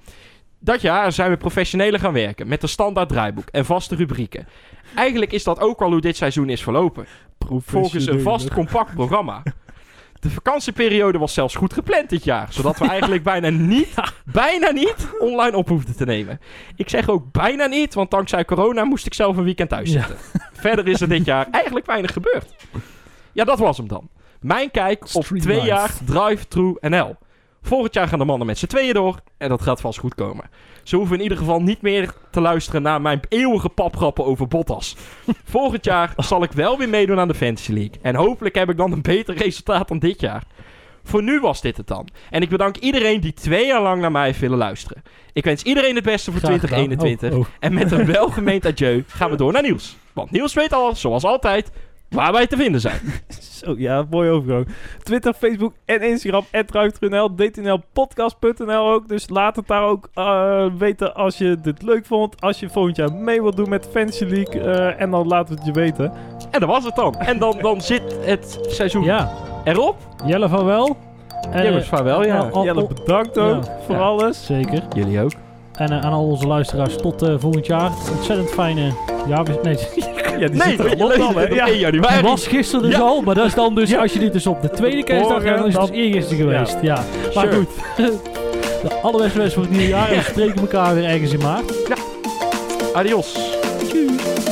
Dat jaar zijn we professioneler gaan werken met een standaard draaiboek en vaste rubrieken. Eigenlijk is dat ook al hoe dit seizoen is verlopen. Volgens een vast compact programma. De vakantieperiode was zelfs goed gepland dit jaar, zodat we eigenlijk bijna niet, bijna niet online op hoefden te nemen. Ik zeg ook bijna niet, want dankzij corona moest ik zelf een weekend thuis Ja. zitten. Verder is er dit jaar eigenlijk weinig gebeurd. Ja, dat was hem dan. Mijn kijk op Street twee life. jaar Drive True NL. Volgend jaar gaan de mannen met z'n tweeën door en dat gaat vast goed komen. Ze hoeven in ieder geval niet meer te luisteren naar mijn eeuwige papgrappen over Bottas. Volgend jaar zal ik wel weer meedoen aan de Fantasy League. En hopelijk heb ik dan een beter resultaat dan dit jaar. Voor nu was dit het dan. En ik bedank iedereen die twee jaar lang naar mij heeft willen luisteren. Ik wens iedereen het beste voor Graag gedaan. 2021. Oh, oh. En met een welgemeend adieu gaan we door naar Niels. Want Niels weet al, zoals altijd, waar wij te vinden zijn. Zo, ja, mooi overgang. Twitter, Facebook en Instagram. @ruiktrunl, dtnlpodcast.nl ook. Dus laat het daar ook eh, weten als je dit leuk vond. Als je volgend jaar mee wilt doen met Fantasy League. eh, en dan laten we het je weten. En dat was het dan. En dan, dan zit het seizoen Ja, erop. Jelle van wel. Eh, Jongens, vaarwel ja. Jelle, bedankt ook Ja. voor Ja. alles. Zeker. Jullie ook. En eh, aan al onze luisteraars tot eh, volgend jaar. Ontzettend fijne... Ja, we- nee, Ja, die Nee, zit er al op hè? Ja. 1 januari. Het was gisteren dus Ja. al, maar dat is dan dus, als je dit dus op de tweede kerstdag hebt, dan is het dus eergisteren geweest. Ja, maar Sure. goed. De allerbeste wensen voor het nieuwe jaar en we spreken elkaar weer ergens in maart. Adios. Tjus.